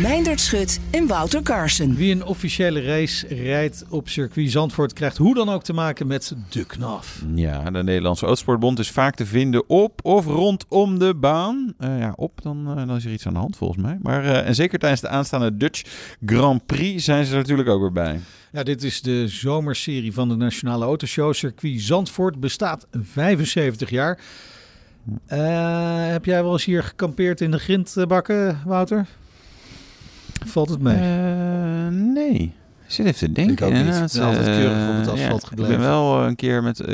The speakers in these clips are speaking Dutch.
Meindert Schut en Wouter Carson. Wie een officiële race rijdt op circuit Zandvoort krijgt hoe dan ook te maken met de knaf. Ja, de Nederlandse Autosportbond is vaak te vinden op of rondom de baan. Uh, ja, op, dan, uh, dan is er iets aan de hand volgens mij. Maar uh, en zeker tijdens de aanstaande Dutch Grand Prix zijn ze er natuurlijk ook weer bij. Ja, dit is de zomerserie van de Nationale Autoshow. Circuit Zandvoort bestaat 75 jaar. heb jij wel eens hier gekampeerd in de grindbakken, Wouter? Valt het mee? Uh, nee. Ik zit even te denken. Ik ook niet. Is altijd keurig op het asfalt ja, gebleven. Ik ben wel een keer met... Uh,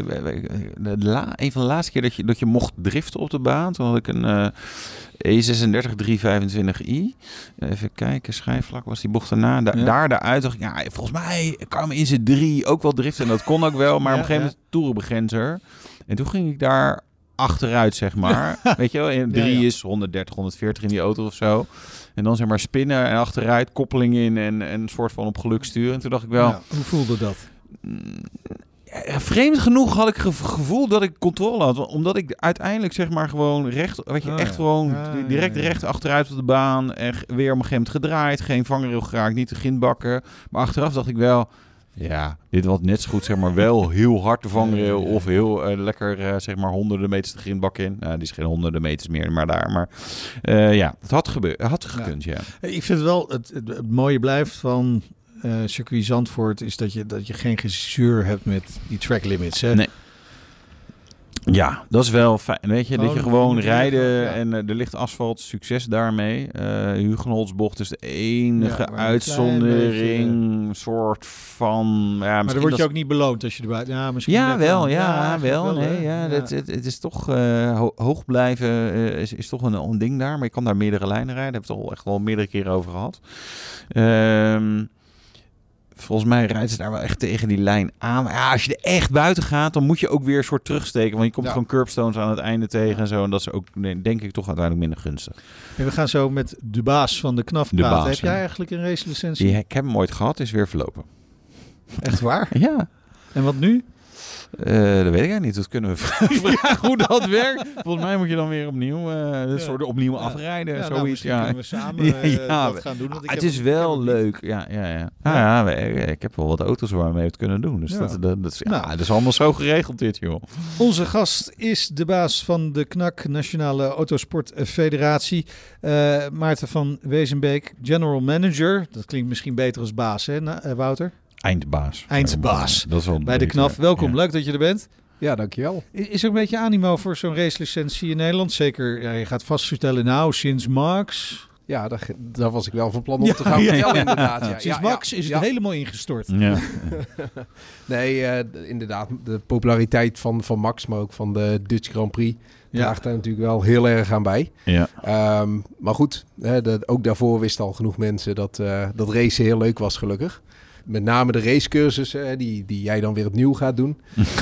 de la, een van de laatste keer dat je, dat je mocht driften op de baan. Toen had ik een uh, E36 325i. Even kijken, schijfvlak was die bocht daarna. Da Ja. Daar daaruit dacht ik, ja, volgens mij kan in zijn drie ook wel driften. En dat kon ook wel, maar Ja, op een gegeven moment toerenbegrenzer. En toen ging ik daar achteruit, zeg maar. Weet je wel, in drie Ja, ja. is 130, 140 in die auto of zo. En dan zeg maar spinnen en achteruit, koppeling in en, en een soort van op geluk sturen. En toen dacht ik wel, Ja, hoe voelde dat? ja, vreemd genoeg had ik het gevoel dat ik controle had. Omdat ik uiteindelijk zeg maar gewoon recht, weet je, Oh, echt ja. gewoon Ja, direct recht achteruit op de baan. En weer op een gegeven moment gedraaid, geen vangrail geraakt, niet de grindbakken. Maar achteraf dacht ik wel, ja, dit was net zo goed zeg maar wel heel hard de vangrail. Of heel eh, lekker eh, zeg maar honderden meters de grindbak in. Nou, die is geen honderden meters meer, maar daar. Maar eh, ja, het had, gebeur, had gekund, ja. Ik vind wel, het, het, het mooie blijft van circuit Zandvoort... is dat je, dat je geen gezeur hebt met die track limits. Hè? Nee. Ja, dat is wel fijn. Weet je, dat je gewoon rijden ja. en eh, er ligt asfalt, succes daarmee. Eh Hugenholtsbocht is de enige Ja, uitzondering, soort van... Ja, maar dan word je dat- ook niet beloond als je erbij... Ja, misschien Ja, wel, ja, wel. nee, ja, Het, het is toch eh, ho- hoog blijven eh, is, is toch een, een ding daar. Maar je kan daar meerdere lijnen rijden. Daar hebben we het al echt wel meerdere keren over gehad. Ehm, volgens mij rijdt ze daar wel echt tegen die lijn aan. Maar ja, als je er echt buiten gaat, dan moet je ook weer een soort terugsteken. Want je komt Ja. gewoon curbstones aan het einde tegen en zo. En dat is ook, nee, denk ik, toch uiteindelijk minder gunstig. En we gaan zo met de baas van de KNAF De praten. baas, Heb jij eigenlijk een racelicentie? Die, ik heb hem ooit gehad, is weer verlopen. Echt waar? Ja. En wat nu? Eh, dat weet ik niet. Dat kunnen we vragen hoe dat werkt. Volgens mij moet je dan weer opnieuw, eh soort opnieuw afrijden. Ja, nou, zoiets. misschien ja. kunnen we samen, eh, dat gaan doen, want ik Ah, het heb is ik heb wel leuk. Ja, ja, ja. Ah, ja, we- ik heb wel wat auto's waar we mee het kunnen doen. Dus dat, dat, dat, is, ja, Nou. dat is allemaal zo geregeld dit, joh. Onze gast is de baas van de KNAK, Nationale Autosport Federatie. Maarten van Wezenbeek, General Manager. Dat klinkt misschien beter als baas, hè, Wouter? Eindbaas. Eindbaas. Dat is wel Bij de KNAF. Welkom, ja. leuk dat je er bent. Ja, dankjewel. Is er een beetje animo voor zo'n racelicentie in Nederland? Zeker, ja, je gaat vast vertellen, nou, sinds Max. Ja, daar, daar was ik wel van plan om Ja, te gaan ja, vertellen ja. inderdaad. Ja, Sinds ja, Max ja, is het ja. helemaal ingestort. Ja. nee, eh, inderdaad, de populariteit van, van Max, maar ook van de Dutch Grand Prix, Ja. draagt daar natuurlijk wel heel erg aan bij. Ja. Ehm, maar goed, hè, de- ook daarvoor wisten al genoeg mensen dat, eh, dat racen heel leuk was, gelukkig. Met name de racecursussen, hè, die, die jij dan weer opnieuw gaat doen.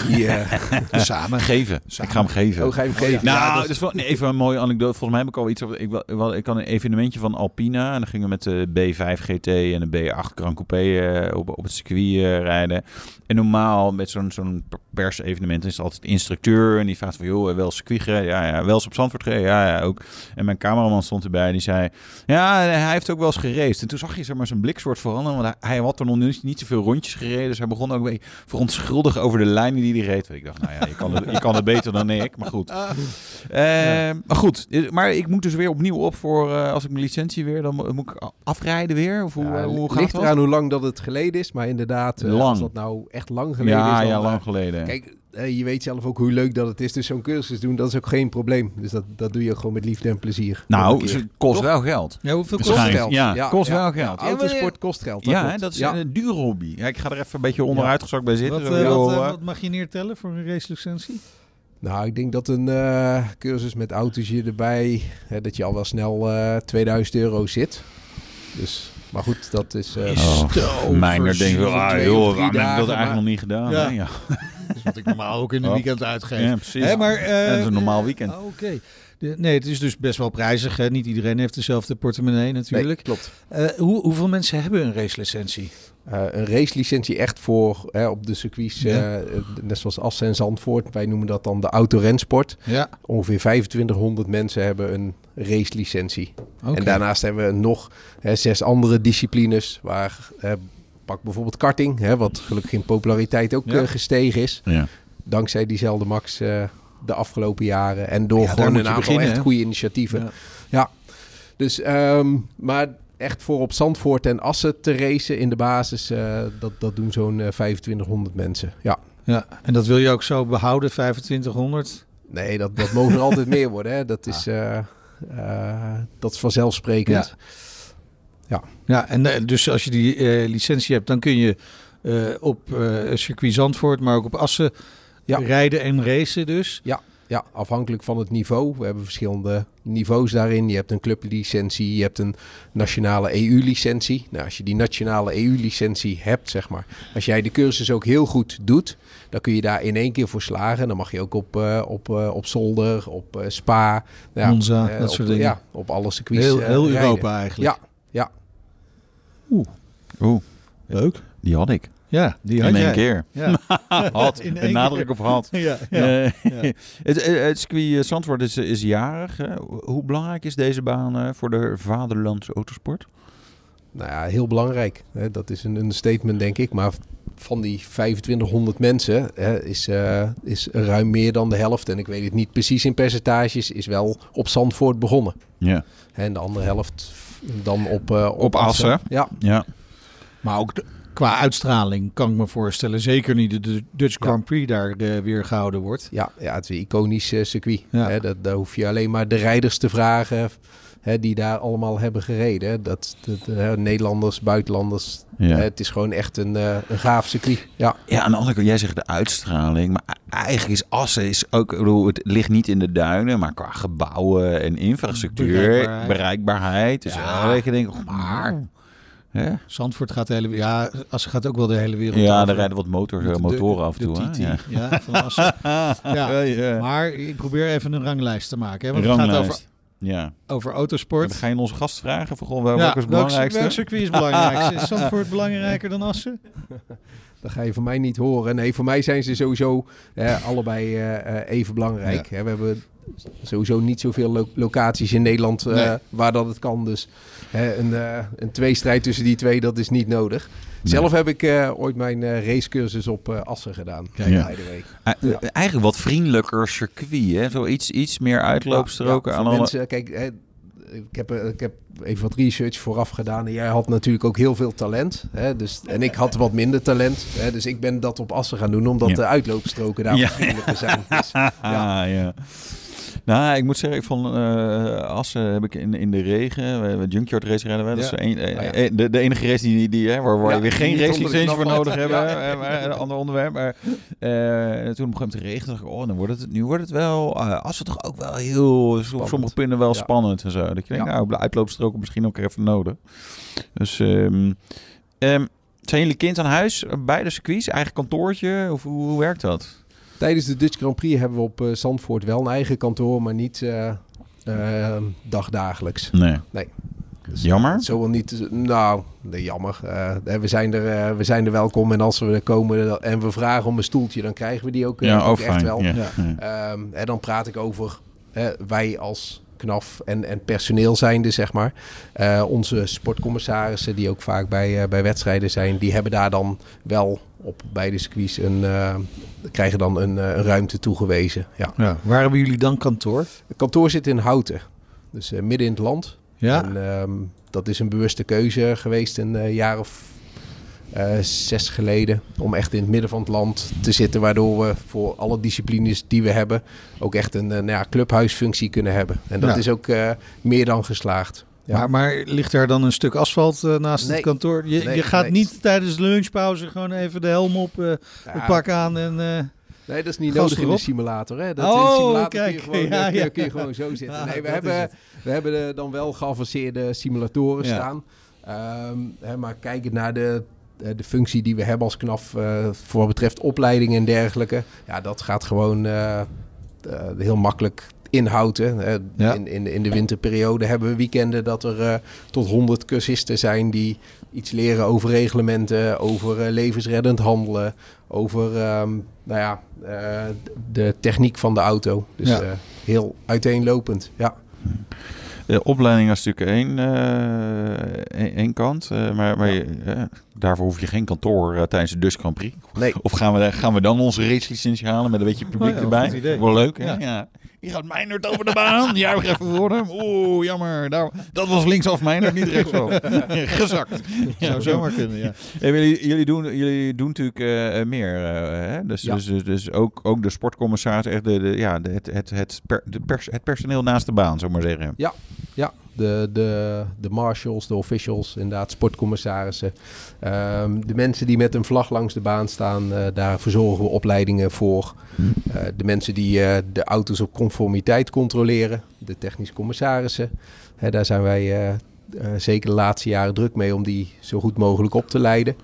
Die, eh, Samen. Geven. Ik ga hem geven. Oh, ga je hem geven? Nou, Ja, dat is wel, nee, even een mooie anekdote. Volgens mij heb ik al iets over. Ik, wel- ik had een evenementje van Alpina. En dan gingen we met de B5 GT en de B8 Grand Coupé eh, op, op het circuit eh, rijden. En normaal met zo'n zo'n persevenement is er altijd instructeur. En die vraagt van, joh, wel circuit gereden? Ja, ja. Wel eens op Zandvoort gereden? Ja, ja, ook. En mijn cameraman stond erbij en die zei... Ja, hij heeft ook wel eens geraced. En toen zag je zeg maar, zijn blik soort veranderen. Want hij, hij had er nog niet, niet zoveel rondjes gereden. Dus hij begon ook beetje verontschuldigd over de lijnen die hij reed. Ik dacht, nou ja, je kan het, je kan het beter dan ik. Maar goed. Eh, Maar goed, eh, maar ik moet dus weer opnieuw op voor... eh, als ik mijn licentie weer... Dan mo- moet ik afrijden weer? Of hoe, Ja, hoe gaat ligt dat? eraan hoe lang dat het geleden is. Maar inderdaad, eh, Lang. als dat nou echt lang geleden Ja, is... dan, ja, lang geleden. Kijk, je weet zelf ook hoe leuk dat het is. Dus zo'n cursus doen, dat is ook geen probleem. Dus dat, dat doe je ook gewoon met liefde en plezier. Nou, het kost Toch? wel geld. Ja, hoeveel kost het? Ja, Ja, kost ja, wel ja, geld. autosport kost geld. dat Ja, hè, dat is Ja. een dure hobby. Ja, ik ga er even een beetje onderuitgezakt bij zitten. Wat, eh, wat, eh, eh, wat mag je neertellen voor een racelicentie? Nou, ik denk dat een eh, cursus met autootje erbij, hè, dat je al wel snel eh 2000 euro zit. Dus, maar goed, dat is... eh, Is te Mijner denkt wel, ah joh, ik dat eigenlijk maar- nog niet gedaan? Ja. hè? Ja. Dat is wat ik normaal ook in een Oh. weekend uitgeef. Ja, precies. Hè, maar, eh, dat is een normaal weekend. ah, Oké. De- Nee, het is dus best wel prijzig. Hè? Niet iedereen heeft dezelfde portemonnee nee, natuurlijk. klopt. Eh, hoe, hoeveel mensen hebben een racelicentie? Eh, een racelicentie echt voor hè, op de circuits, Ja. eh, net zoals Assen en Zandvoort. Wij noemen dat dan de autorensport. Ja. Ongeveer 2500 mensen hebben een racelicentie. Oké. En daarnaast hebben we nog hè, zes andere disciplines. Waar, eh, pak bijvoorbeeld karting, hè, wat gelukkig in populariteit ook Ja. eh, gestegen is. Ja. Dankzij diezelfde Max eh, de afgelopen jaren. En door gewoon een aantal beginnen, echt hè? goede initiatieven. Ja. Ja. Dus, ehm, maar echt voor op Zandvoort en Assen te racen in de basis, eh, dat, dat doen zo'n eh, 2500 mensen. Ja. Ja, en dat wil je ook zo behouden, 2500? Nee, dat, dat mogen er altijd meer worden. Hè. Dat, is, eh, eh, dat is vanzelfsprekend. Ja, en eh, dus als je die eh, licentie hebt, dan kun je eh, op eh circuit Zandvoort, maar ook op Assen Ja. rijden en racen dus. Ja, afhankelijk van het niveau. We hebben verschillende niveaus daarin. Je hebt een clublicentie, je hebt een nationale EU-licentie. Nou, als je die nationale EU-licentie hebt, zeg maar. Als jij de cursus ook heel goed doet, dan kun je daar in één keer voor slagen. Dan mag je ook op, op, op zolder, op spa. Ja, Monza, dat op, soort dingen. Ja, op alle circuits. Heel, heel. Europa eigenlijk. Ja, ja. Oeh, Leuk. die had ik. Ja, die had In één jij. keer. Ja. Had. In één nadruk keer. op had. Ja, ja. Eh, ja. het, het, het circuit eh, Zandvoort is, is jarig. hè. Hoe belangrijk is deze baan eh, voor de vaderlandse autosport? Nou ja, heel belangrijk. Hè, Dat is een, een statement, denk ik. Maar van die 2500 mensen hè, is, eh, is ruim meer dan de helft. En ik weet het niet precies in percentages, is wel op Zandvoort begonnen. Ja. Hè, En de andere helft dan op, eh, op, Op Assen. Ja, Ja. Maar ook de- qua uitstraling kan ik me voorstellen, zeker niet de- de Dutch Grand Prix daar eh, weer gehouden wordt. ja, ja, het is een iconisch eh, circuit. Ja. Hè, dat, daar hoef je alleen maar de rijders te vragen hè, die daar allemaal hebben gereden. Dat, dat, hè, Nederlanders, buitenlanders. Ja. Hè, het is gewoon echt een, eh, een gaaf circuit. Ja. Ja, aan de andere kant, jij zegt de uitstraling. Maar e- eigenlijk is Assen is ook, ik bedoel, het ligt niet in de duinen, maar qua gebouwen en infrastructuur, Bereikbaarheid. bereikbaarheid. Dus Ja. ja, dat je denkt, oh, maar. Hè? Zandvoort gaat de hele Ja, Assen gaat ook wel de hele wereld Ja, er rijden wat motor, Met de- motoren af en toe. Ja. Ja, van Assen. Ja. Ja, ja. Maar ik probeer even een ranglijst te maken. Hè, want het gaat over, Ranglijst. Ja. over autosport. dan ga je onze gast vragen wel- Ja, welke is het belangrijkste? Welk circuit is belangrijkste? Is Zandvoort belangrijker dan Assen? Dat ga je van mij niet horen. Nee, voor mij zijn ze sowieso eh, allebei eh, eh, even belangrijk. Hè, we hebben sowieso niet zoveel lo- locaties in Nederland eh, Nee. waar dat het kan. Dus hè, een, eh, een tweestrijd tussen die twee, dat is niet nodig. Zelf heb ik eh, ooit mijn eh, racecursus op eh, Assen gedaan. Kijk, Ja. eh, Eigenlijk wat vriendelijker circuit, hè? Zo iets, iets meer uitloopstroken Ja, aan voor alle... mensen, kijk, hè, ik, heb, ik heb even wat research vooraf gedaan. En jij had natuurlijk ook heel veel talent. Hè, dus, en ik had wat minder talent. Hè, dus ik ben dat op Assen gaan doen, omdat Ja. de uitloopstroken daar Ja. vriendelijker zijn. Dus, Ah, ja. Nou, ik moet zeggen, ik van eh, Assen heb ik in, in de regen, we hebben Junkyard race we. Dat is een, eh, Ah, de, de enige race die, die, hè, waar, waar je weer geen racelicentie voor nodig hebben. Een ander onderwerp. Maar eh, toen op een gegeven moment de regen dacht ik, oh, dan wordt het, nu wordt het wel, Assen toch ook wel heel, op sommige punten wel spannend en zo. Dat je denkt, nou, uitloopstroken misschien ook even nodig. Dus, ehm, ehm, zijn jullie kind aan huis bij de circuits, eigen kantoortje? Of hoe, hoe werkt dat? Tijdens de Dutch Grand Prix hebben we op eh, Zandvoort wel een eigen kantoor, maar niet eh, eh, dagdagelijks. Nee. Dus Jammer? Zo wel niet. Nou, nee, jammer. Eh, we, zijn er, eh, we zijn er welkom en als we er komen en we vragen om een stoeltje, dan krijgen we die ook, Ja, ook echt wel. Ja. Ja. Ja. Ehm, en dan praat ik over wij als KNAF en, en personeel zijnde, zeg maar. Eh, onze sportcommissarissen, die ook vaak bij, eh, bij wedstrijden zijn, die hebben daar dan wel op beide circuits een, eh, krijgen dan een, een ruimte toegewezen. Ja. Ja. Waar hebben jullie dan kantoor? Het kantoor zit in Houten, dus midden in het land. Ja. En ehm, dat is een bewuste keuze geweest een jaar of zes geleden. Om echt in het midden van het land te zitten. Waardoor we voor alle disciplines die we hebben ook echt een eh, nou ja, clubhuisfunctie kunnen hebben. En dat is ook eh, meer dan geslaagd. Ja. Maar, maar ligt daar dan een stuk asfalt eh, naast Nee. het kantoor? Je, Nee, je gaat nee. niet tijdens de lunchpauze gewoon even de helm op, eh pak aan en... eh, Nee, dat is niet nodig in de simulator. Hè? Dat Oh, in de simulator kun, kijk. je gewoon, Ja, kun, je- ja. kun je gewoon zo zitten. Nee, we hebben, we hebben er dan wel geavanceerde simulatoren staan. Ehm, hè, maar kijkend naar de, eh, de functie die we hebben als KNAF eh, voor wat betreft opleiding en dergelijke. Ja, dat gaat gewoon eh, eh, heel makkelijk inhouden. Ja. In, in, in de winterperiode hebben we weekenden dat er eh, tot 100 cursisten zijn die iets leren over reglementen, over eh, levensreddend handelen, over ehm, nou ja, eh, de techniek van de auto. Dus Ja. eh, heel uiteenlopend. Ja. De opleiding is natuurlijk één, eh, één, één kant. eh, maar maar je, eh, daarvoor hoef je geen kantoor eh, tijdens de Dutch Grand Prix. Nee. Of gaan we, gaan we dan onze racelicentie halen met een beetje publiek Oh ja, erbij? goed idee. Wel leuk, hè? Ja. Hier gaat Meijnerd over de baan. Juich even voor hem. Oeh, jammer. Daar, dat was linksaf Meijnerd, niet rechtsaf. Gezakt. Zou zomaar kunnen, ja. Jullie, jullie, doen, jullie doen natuurlijk eh, eh, meer. eh, hè? Dus, Ja. dus, dus, dus ook, ook de sportcommissaris, echt de, de, ja, de, het, het, het, per, de pers, het personeel naast de baan, zou ik maar zeggen. Ja, ja. De, de, de marshals, de officials, inderdaad, sportcommissarissen. Ehm, de mensen die met een vlag langs de baan staan, daar verzorgen we opleidingen voor. Eh, de mensen die de auto's op conformiteit controleren, de technische commissarissen. Hè, daar zijn wij eh, eh, zeker de laatste jaren druk mee om die zo goed mogelijk op te leiden.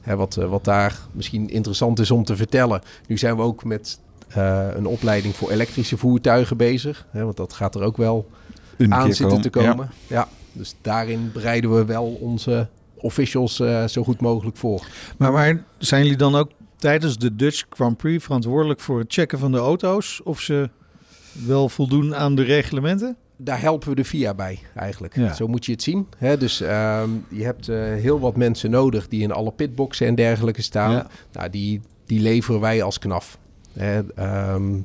Hè, wat, eh, wat daar misschien interessant is om te vertellen. Nu zijn we ook met eh, een opleiding voor elektrische voertuigen bezig. Hè, want dat gaat er ook wel Een aan zitten te komen, komen. Ja. dus daarin bereiden we wel onze officials eh, zo goed mogelijk voor. Maar, maar zijn jullie dan ook tijdens de Dutch Grand Prix verantwoordelijk voor het checken van de auto's? Of ze wel voldoen aan de reglementen? Daar helpen we de VIA bij eigenlijk. Ja. Zo moet je het zien. Dus ehm, je hebt eh, heel wat mensen nodig die in alle pitboxen en dergelijke staan. Ja. Nou, die, die leveren wij als knaf. Ehm,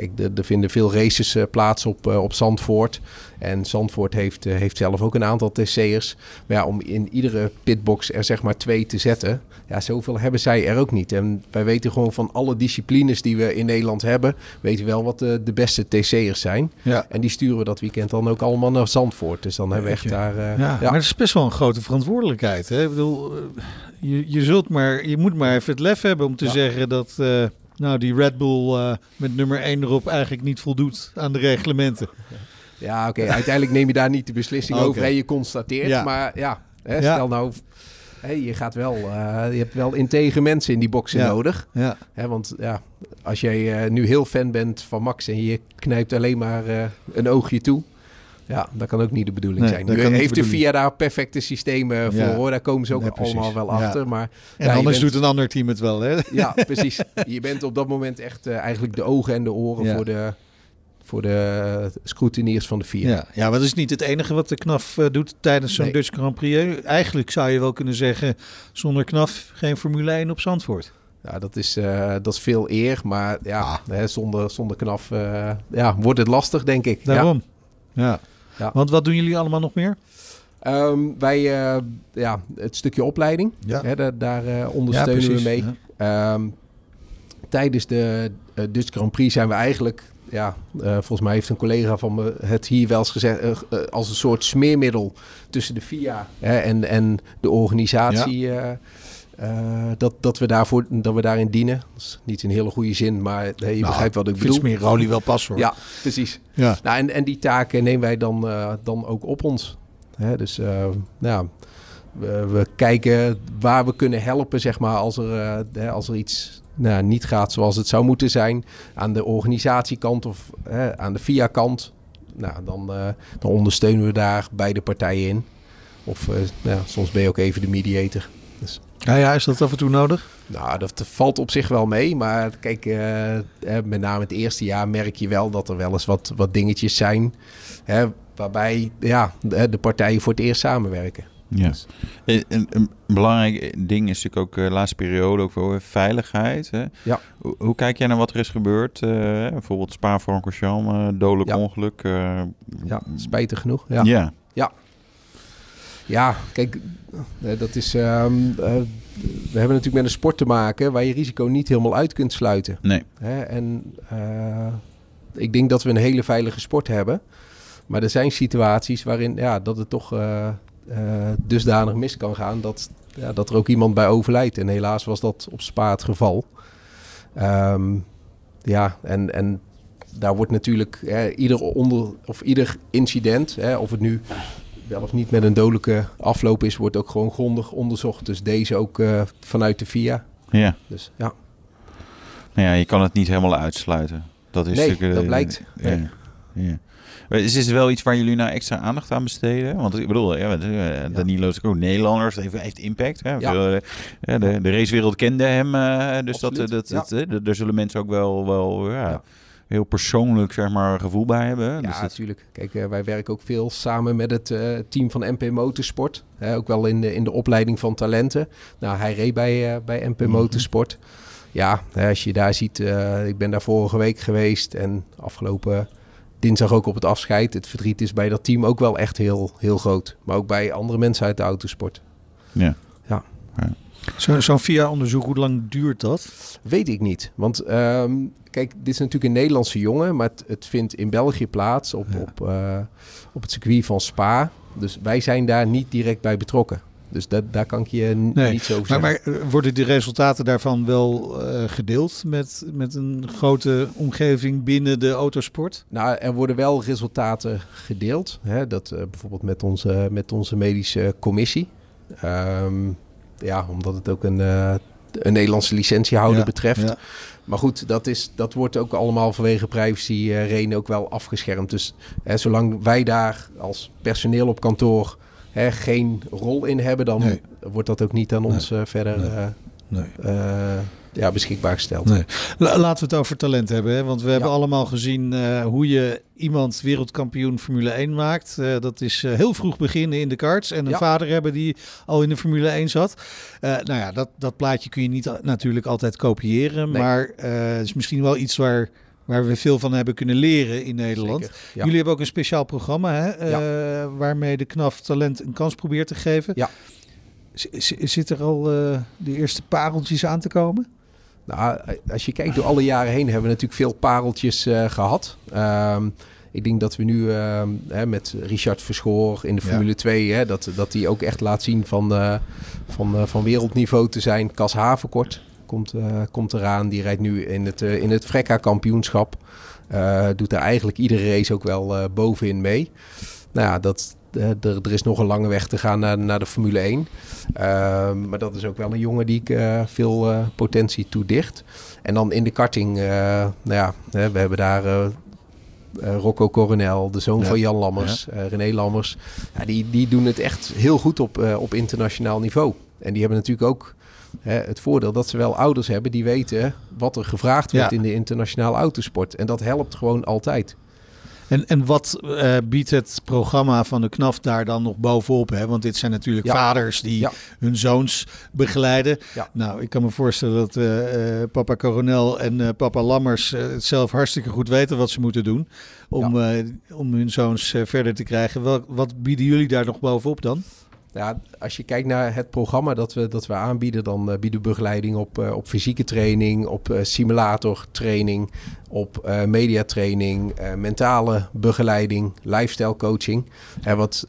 kijk, er, vinden veel races eh, plaats op, eh, op Zandvoort. En Zandvoort heeft, eh, heeft zelf ook een aantal TC'ers. Maar ja, om in iedere pitbox er zeg maar twee te zetten... Ja, zoveel hebben zij er ook niet. En wij weten gewoon van alle disciplines die we in Nederland hebben... weten we wel wat de, de beste TC'ers zijn. Ja. En die sturen we dat weekend dan ook allemaal naar Zandvoort. Dus dan hebben we echt je. daar... Ja, maar het is best wel een grote verantwoordelijkheid. Hè? Ik bedoel, je, je, zult maar, je moet maar even het lef hebben om te zeggen dat nou, die Red Bull eh, met nummer 1 erop eigenlijk niet voldoet aan de reglementen. Ja, oké. Uiteindelijk neem je daar niet de beslissing over. En je constateert. Ja. Maar ja, hè, stel nou... Hè, je, gaat wel, eh, je hebt wel integere mensen in die boxen Ja. nodig. Ja. Hè, want ja, als jij eh, nu heel fan bent van Max en je knijpt alleen maar een oogje toe. Ja, dat kan ook niet de bedoeling Nee, zijn. Nu heeft de. VIA daar perfecte systemen voor. Ja. Hoor. Daar komen ze ook allemaal wel Ja. achter. Maar, En ja, anders bent- doet een ander team het wel. Hè? Ja, precies. Je bent op dat moment echt eh, eigenlijk de ogen en de oren voor de, voor de scrutiniers van de VIA. Ja, ja, maar dat is niet het enige wat de KNAF eh, doet tijdens zo'n Nee. Dutch Grand Prix. Eigenlijk zou je wel kunnen zeggen, zonder KNAF geen Formule 1 op Zandvoort. Ja, dat is, eh, dat is veel eer, maar ja, Ah. hè, zonder, zonder knaf ja, wordt het lastig, denk ik. Daarom. Ja. Ja. Want wat doen jullie allemaal nog meer? Ehm, wij, eh, ja, het stukje opleiding, Ja. hè, daar, daar eh, ondersteunen Ja, we mee. Ja. Ehm, tijdens de eh, Dutch Grand Prix zijn we eigenlijk, ja, eh, volgens mij heeft een collega van me het hier wel eens gezegd, als een soort smeermiddel tussen de FIA hè, en, en de organisatie. Dat, dat, we daarvoor, dat we daarin dienen. Dat is niet een hele goede zin, maar hè, je Nou, begrijpt wat ik bedoel. smeerolie wel pas hoor. Ja, precies. Ja. Nou, en, en die taken nemen wij dan, eh, dan ook op ons. Hè, dus eh, nou, we, we kijken waar we kunnen helpen, zeg maar, als er, eh, hè, als er iets nou, niet gaat zoals het zou moeten zijn. Aan de organisatiekant of hè, aan de VIA-kant. Nou, dan, eh, dan ondersteunen we daar beide partijen in. Of eh, nou, soms ben je ook even de mediator. Dus Ja, ja, is dat af en toe nodig? nou, dat valt op zich wel mee. Maar kijk, eh, met name het eerste jaar merk je wel dat er wel eens wat, wat dingetjes zijn. Hè, waarbij ja, de, de partijen voor het eerst samenwerken. Ja. Dus- Een, een, een belangrijk ding is natuurlijk ook eh, de laatste periode ook wel veiligheid. Hè? Ja. Hoe, hoe kijk jij naar wat er is gebeurd? eh, bijvoorbeeld Spa-Francorchamps, eh dodelijk Ja. ongeluk. eh, Ja, spijtig genoeg. Ja. ja. Ja. Ja, kijk, eh, dat is. ehm, eh, we hebben natuurlijk met een sport te maken waar je risico niet helemaal uit kunt sluiten. Nee. Hè? En eh, ik denk dat we een hele veilige sport hebben. Maar er zijn situaties waarin ja, dat het toch dusdanig mis kan gaan dat, ja, dat er ook iemand bij overlijdt. En helaas was dat op Spa het geval. Ehm, ja, en, en daar wordt natuurlijk hè, ieder, onder, of ieder incident, hè, of het nu wel of niet met een dodelijke afloop is, wordt ook gewoon grondig onderzocht. Dus deze ook eh, vanuit de VIA. Ja. Dus ja. Nou ja, je kan het niet helemaal uitsluiten. Dat is Nee, dat blijkt. Ja, Nee. ja. Is dit wel iets waar jullie nou extra aandacht aan besteden? Want ik bedoel, ja, eh, Danilo ook Nederlanders, heeft, heeft impact. Hè? Ja. Eh, de, de racewereld kende hem, dus dat, dat, ja. dat, daar zullen mensen ook wel, wel Ja. Heel persoonlijk zeg maar, gevoel bij hebben. Ja, Dus dat- natuurlijk. Kijk, eh, wij werken ook veel samen met het eh, team van MP Motorsport. Ook wel in de, in de opleiding van talenten. Nou, hij reed bij, eh, bij MP Motorsport. Ja, als je daar ziet, eh, ik ben daar vorige week geweest en afgelopen dinsdag ook op het afscheid. Het verdriet is bij dat team ook wel echt heel, heel groot. Maar ook bij andere mensen uit de autosport. ja. Ja. Zo- Zo'n VIA-onderzoek, hoe lang duurt dat? Weet ik niet. Want ehm, kijk, dit is natuurlijk een Nederlandse jongen, maar het, het vindt in België plaats op, op, eh, op het circuit van Spa. Dus wij zijn daar niet direct bij betrokken. Dus dat, daar kan ik je Nee, niet zo over zeggen. maar eh, worden die resultaten daarvan wel eh, gedeeld met, met een grote omgeving binnen de autosport? Nou, er worden wel resultaten gedeeld. Hè? Dat bijvoorbeeld met onze, met onze medische commissie. Ehm, ja, omdat het ook een, eh, een Nederlandse licentiehouder Ja, betreft. ja. Maar goed, dat, is, dat wordt ook allemaal vanwege privacy eh reden ook wel afgeschermd. Dus hè, zolang wij daar als personeel op kantoor hè, geen rol in hebben, dan Nee. wordt dat ook niet aan ons eh, verder Nee. Ja, beschikbaar gesteld. Nee. La- laten we het over talent hebben. Hè? Want we hebben Ja. allemaal gezien eh, hoe je iemand wereldkampioen Formule 1 maakt. Eh, dat is eh, heel vroeg beginnen in de karts. En een Ja. vader hebben die al in de Formule 1 zat. Nou ja, dat, dat plaatje kun je niet natuurlijk altijd kopiëren. Nee. Maar het is misschien wel iets waar, waar we veel van hebben kunnen leren in Nederland. Zeker, ja. Jullie hebben ook een speciaal programma hè? waarmee de KNAF talent een kans probeert te geven. Ja. Z- Zit er al de eerste pareltjes aan te komen? Nou, als je kijkt door alle jaren heen hebben we natuurlijk veel pareltjes eh, gehad. Ehm, ik denk dat we nu ehm, hè, met Richard Verschoor in de Ja. Formule 2, hè, dat, dat die ook echt laat zien van, eh, van, eh, van wereldniveau te zijn. Cas Havenkort komt, komt eraan. Die rijdt nu in het, in het Frekka kampioenschap. Doet daar eigenlijk iedere race ook wel bovenin mee. Nou ja, dat, er, er is nog een lange weg te gaan naar, naar de Formule 1. Ehm, maar dat is ook wel een jongen die ik eh, veel eh, potentie toedicht. En dan in de karting, eh, nou ja, we hebben daar Rocco Coronel, de zoon Ja. van Jan Lammers, René Lammers. Ja, die, die doen het echt heel goed op, op internationaal niveau. En die hebben natuurlijk ook het voordeel dat ze wel ouders hebben die weten wat er gevraagd wordt in de internationale autosport. En dat helpt gewoon altijd. En, en wat eh, biedt het programma van de KNAF daar dan nog bovenop? Hè? Want dit zijn natuurlijk Ja. vaders die Ja. hun zoons begeleiden. Ja. Nou, ik kan me voorstellen dat eh, papa Coronel en papa Lammers het zelf hartstikke goed weten wat ze moeten doen om, om hun zoons verder te krijgen. Wel, wat bieden jullie daar nog bovenop dan? Ja, als je kijkt naar het programma dat we, dat we aanbieden, dan eh, bieden we begeleiding op, eh, op fysieke training, op eh, simulatortraining, op mediatraining, mentale begeleiding, lifestyle coaching. En wat,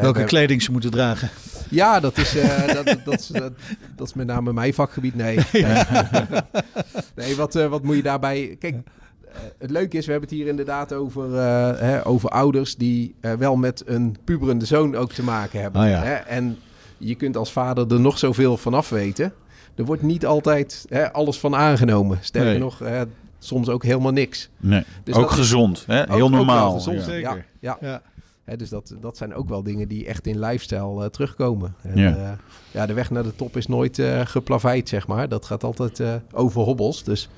Welke kleding ze moeten dragen? Ja, dat is, dat, dat, dat, is, dat, is met name mijn vakgebied. Nee, nee wat, wat moet je daarbij... Kijk, het leuke is, we hebben het hier inderdaad over, eh, hè, over ouders... die eh, wel met een puberende zoon ook te maken hebben. Ah, ja. Hè? En je kunt als vader er nog zoveel van af weten. Er wordt niet altijd hè, alles van aangenomen. Sterker Nee. nog, hè, soms ook helemaal niks. Nee. Dus ook dat is- gezond, hè? Ook- heel ook wel normaal. gezond, ja. Ja, ja. Ja. Hè, dus dat, dat zijn ook wel dingen die echt in lifestyle eh, terugkomen. En, Ja. ja. ja, de weg naar de top is nooit eh geplaveid, zeg maar. Dat gaat altijd eh, over hobbels. Dus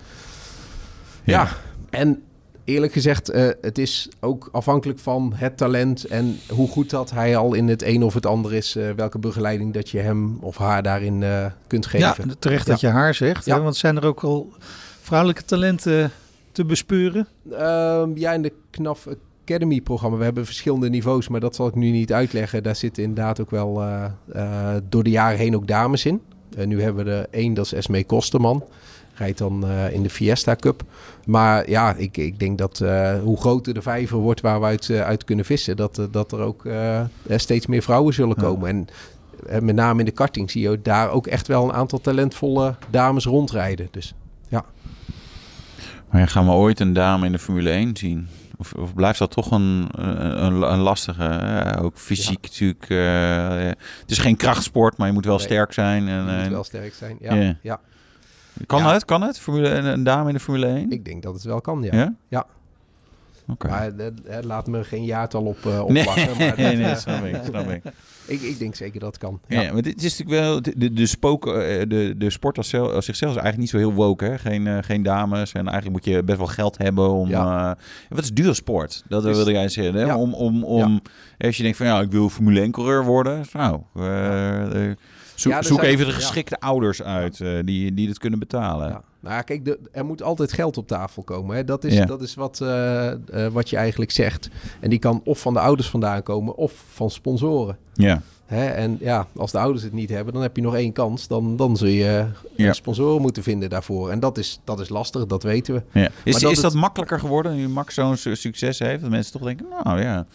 ja, Ja. En eerlijk gezegd, eh, het is ook afhankelijk van het talent en hoe goed dat hij al in het een of het ander is. eh, welke begeleiding dat je hem of haar daarin eh, kunt Ja, geven. terecht dat je haar zegt. Ja. Hè? Want zijn er ook al vrouwelijke talenten te bespeuren? Ehm, ja, in de KNAF Academy-programma. We hebben verschillende niveaus, maar dat zal ik nu niet uitleggen. Daar zitten inderdaad ook wel door de jaren heen ook dames in. Nu hebben we er één, dat is Esmee Kosterman. Rijdt dan in de Fiesta Cup. Maar ja, ik, ik denk dat hoe groter de vijver wordt waar we uit, uit kunnen vissen... dat, dat er ook steeds meer vrouwen zullen komen. En met name in de karting zie je daar ook echt wel een aantal talentvolle dames rondrijden. Dus ja. Maar gaan we ooit een dame in de Formule 1 zien? Of, of blijft dat toch een, een, een lastige? Hè? Ook fysiek ja. natuurlijk. Uh, het is geen krachtsport, maar je moet wel nee. sterk zijn. En, je moet wel sterk zijn, ja. Yeah. ja. Kan ja. het? Kan het? Formule, een, een, dame in de Formule 1? Ik denk dat het wel kan, ja. Ja. Okay. Maar uh, laat me geen jaartal op uh. Nee, maar nee, nee, snap ik. Snap ik. ik, ik denk zeker dat het kan. Ja, ja maar dit is natuurlijk wel... De, de, spook, de, de sport als, zelf, als zichzelf is eigenlijk niet zo heel woke. Hè? Geen, uh, geen dames. En eigenlijk moet je best wel geld hebben om... Ja. wat is duur sport? Dat dus, wilde jij zeggen. Hè? Ja. Om, om, om, Als je denkt van ja, ik wil Formule 1 coureur worden. Nou... Zoek, ja, zoek even de geschikte ja. ouders uit uh, die, die het kunnen betalen. Ja. Nou kijk, de, er moet altijd geld op tafel komen. Hè. Dat is, dat is wat, uh, uh, wat je eigenlijk zegt. En die kan of van de ouders vandaan komen of van sponsoren. Ja. Hè? En ja, als de ouders het niet hebben, dan heb je nog één kans. Dan, dan zul je ja. sponsoren moeten vinden daarvoor. En dat is, dat is lastig, dat weten we. Ja. Is, dat, is dat het... makkelijker geworden nu Max zo'n succes heeft? Dat mensen toch denken, nou ja,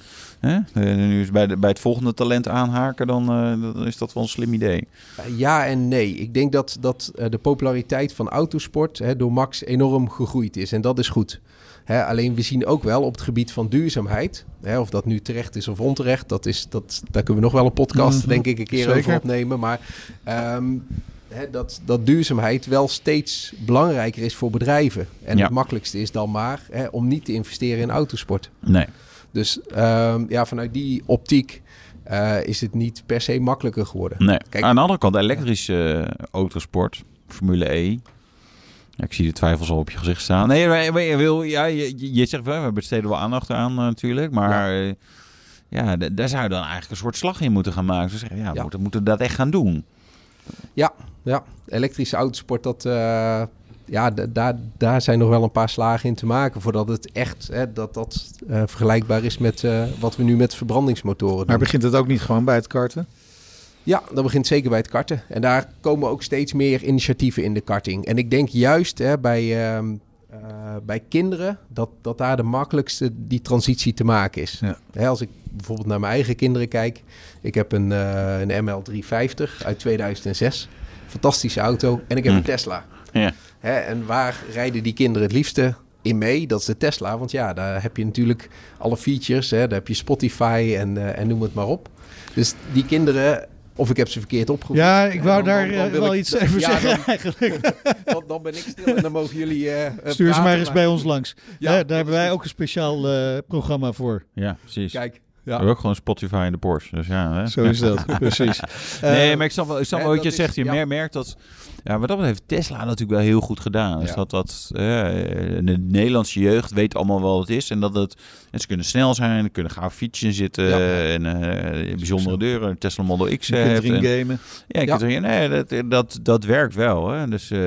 hè? nu is bij, de, bij het volgende talent aanhaken, dan, uh, dan is dat wel een slim idee. Ja en nee. Ik denk dat, dat uh, de populariteit van autosport hè, door Max enorm gegroeid is. En dat is goed. Hè, alleen we zien ook wel op het gebied van duurzaamheid, hè, of dat nu terecht is of onterecht, dat is, dat, daar kunnen we nog wel een podcast, mm -hmm. denk ik, een keer Zeker. over opnemen. Maar um, hè, dat, dat duurzaamheid wel steeds belangrijker is voor bedrijven. En ja. het makkelijkste is dan maar hè, om niet te investeren in autosport. Nee. Dus um, ja, vanuit die optiek uh, is het niet per se makkelijker geworden. Nee. Kijk, Aan de andere kant, elektrische uh, autosport, Formule E. Ja, ik zie de twijfels al op je gezicht staan. Nee, maar je, wil, ja, je, je zegt wel, we besteden wel aandacht aan uh, natuurlijk. Maar ja, ja daar zou je dan eigenlijk een soort slag in moeten gaan maken. Dus zeggen, ja, we ja. moeten, moeten dat echt gaan doen. Ja, ja. elektrische autosport, dat, ja, daar, daar zijn nog wel een paar slagen in te maken voordat het echt hè, dat, dat, uh, vergelijkbaar is met uh, wat we nu met verbrandingsmotoren doen. Maar begint het ook niet gewoon bij het karten? Ja, dat begint zeker bij het karten. En daar komen ook steeds meer initiatieven in de karting. En ik denk juist hè, bij, uh, uh, bij kinderen dat, dat daar de makkelijkste die transitie te maken is. Ja. Hè, als ik bijvoorbeeld naar mijn eigen kinderen kijk. Ik heb een, uh, een ML350 uit 2006. Fantastische auto. En ik heb Hm. een Tesla. Ja. Hè, en waar rijden die kinderen het liefste in mee? Dat is de Tesla. Want ja, daar heb je natuurlijk alle features. Hè, daar heb je Spotify en, uh, en noem het maar op. Dus die kinderen of ik heb ze verkeerd opgevoed. Ja, ik wou dan, daar dan, dan wil wel ik, iets ja, zeggen dan, eigenlijk. dan, dan ben ik stil en dan mogen jullie uh, Stuur ze maar eens bij ons langs. Ja, Ja, daar hebben wij ook een speciaal uh, programma voor. Ja, precies. Kijk, ja. hebben ook gewoon Spotify in de Porsche. Dus ja, hè? Zo is dat, precies. nee, Eh, maar ik snap wel, ik snap wat je is- zegt. Je ja. mer- merkt dat... Ja, wat dat heeft Tesla natuurlijk wel heel goed gedaan. Dus Ja. dat, dat eh, de Nederlandse jeugd weet allemaal wel wat het is. En dat het... En ze kunnen snel zijn, kunnen gaaf fietsjes in zitten. Ja. En eh, bijzondere deuren. Een Tesla Model X je kunt heeft. erin en- gamen. Ja, je Ja. erin- nee, dat, dat, dat werkt wel. Hè? Dus eh,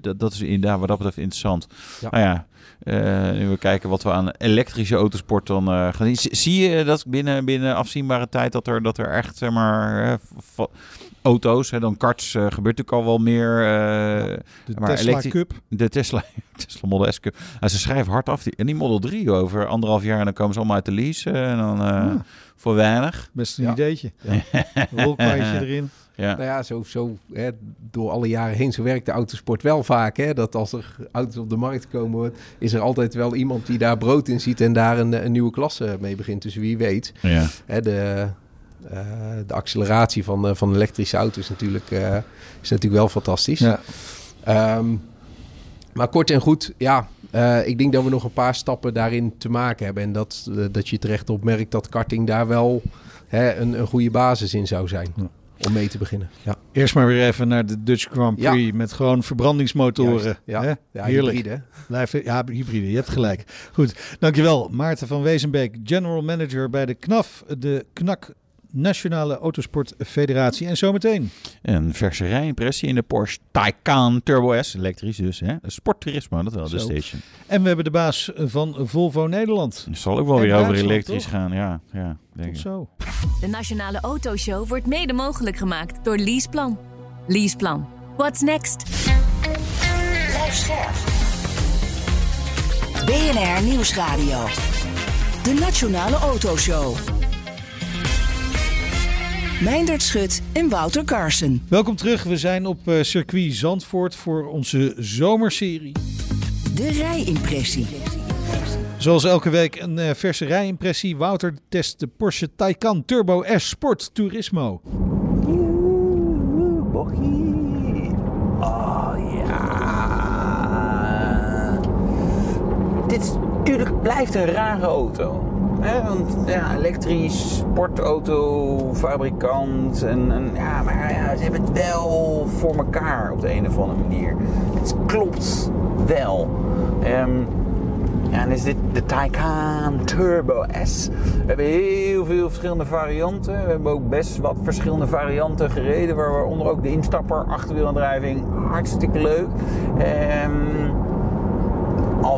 dat, dat is inderdaad wat dat betreft interessant. Ja. Nou ja, nu we kijken wat we aan elektrische autosport dan eh, gaan zien. Zie je dat binnen, binnen afzienbare tijd dat er, dat er echt, zeg maar, va- auto's, hè, dan karts, eh, gebeurt natuurlijk al wel meer. eh, De maar Tesla Cup. De Tesla, Tesla Model S Cup. Ja, ze schrijven hard af. Die, en die Model 3 over anderhalf jaar, en dan komen ze allemaal uit de lease. eh, en dan eh, Ja. voor weinig. Best een Ja. ideetje. Rolkwijtje erin. Ja. Nou ja, zo, zo hè, door alle jaren heen, zo werkt de autosport wel vaak. Hè, dat als er auto's op de markt komen, is er altijd wel iemand die daar brood in ziet en daar een, een nieuwe klasse mee begint. Dus wie weet, Ja. hè, de, eh, de acceleratie van, eh, van elektrische auto's is natuurlijk, eh, is natuurlijk wel fantastisch. Ja. Ehm, maar kort en goed, ja, ik denk dat we nog een paar stappen daarin te maken hebben. En dat, dat je terecht opmerkt dat karting daar wel hè, een, een goede basis in zou zijn. Ja. Om mee te beginnen. Ja, Eerst maar weer even naar de Dutch Grand Prix met gewoon verbrandingsmotoren. Juist, ja. Hè? ja Heerlijk. hybride. Blijf, ja, hybride, je hebt gelijk. Goed, dankjewel. Maarten van Wezenbeek, General Manager bij de KNAF, de KNAK Nationale Autosport Federatie. En zometeen. Een verse rijimpressie in de Porsche Taycan Turbo S. Elektrisch dus, hè? Sportturisme, dat wel, de station. En we hebben de baas van Volvo Nederland. Het zal ook wel En weer over elektrisch toch? gaan, ja. ja denk Tot ik. zo. De Nationale Autoshow wordt mede mogelijk gemaakt door Leaseplan. Leaseplan. What's next? Blijf scherp. BNR Nieuwsradio. De Nationale Autoshow. Meindert Schut en Wouter Carson. Welkom terug. We zijn op eh, circuit Zandvoort voor onze zomerserie. De rijimpressie. Zoals elke week een eh, verse rijimpressie. Wouter test de Porsche Taycan Turbo S Sport Turismo. Oh ja. Dit is natuurlijk blijft een rare auto. Want ja, elektrisch, sportauto, fabrikant. En, en, ja, maar ja, ze hebben het wel voor elkaar op de een of andere manier. Het klopt wel. Ja, en is dit de Taycan Turbo S. We hebben heel veel verschillende varianten. We hebben ook best wat verschillende varianten gereden. Waaronder ook de instapper, achterwielaandrijving. Hartstikke leuk. Ehm,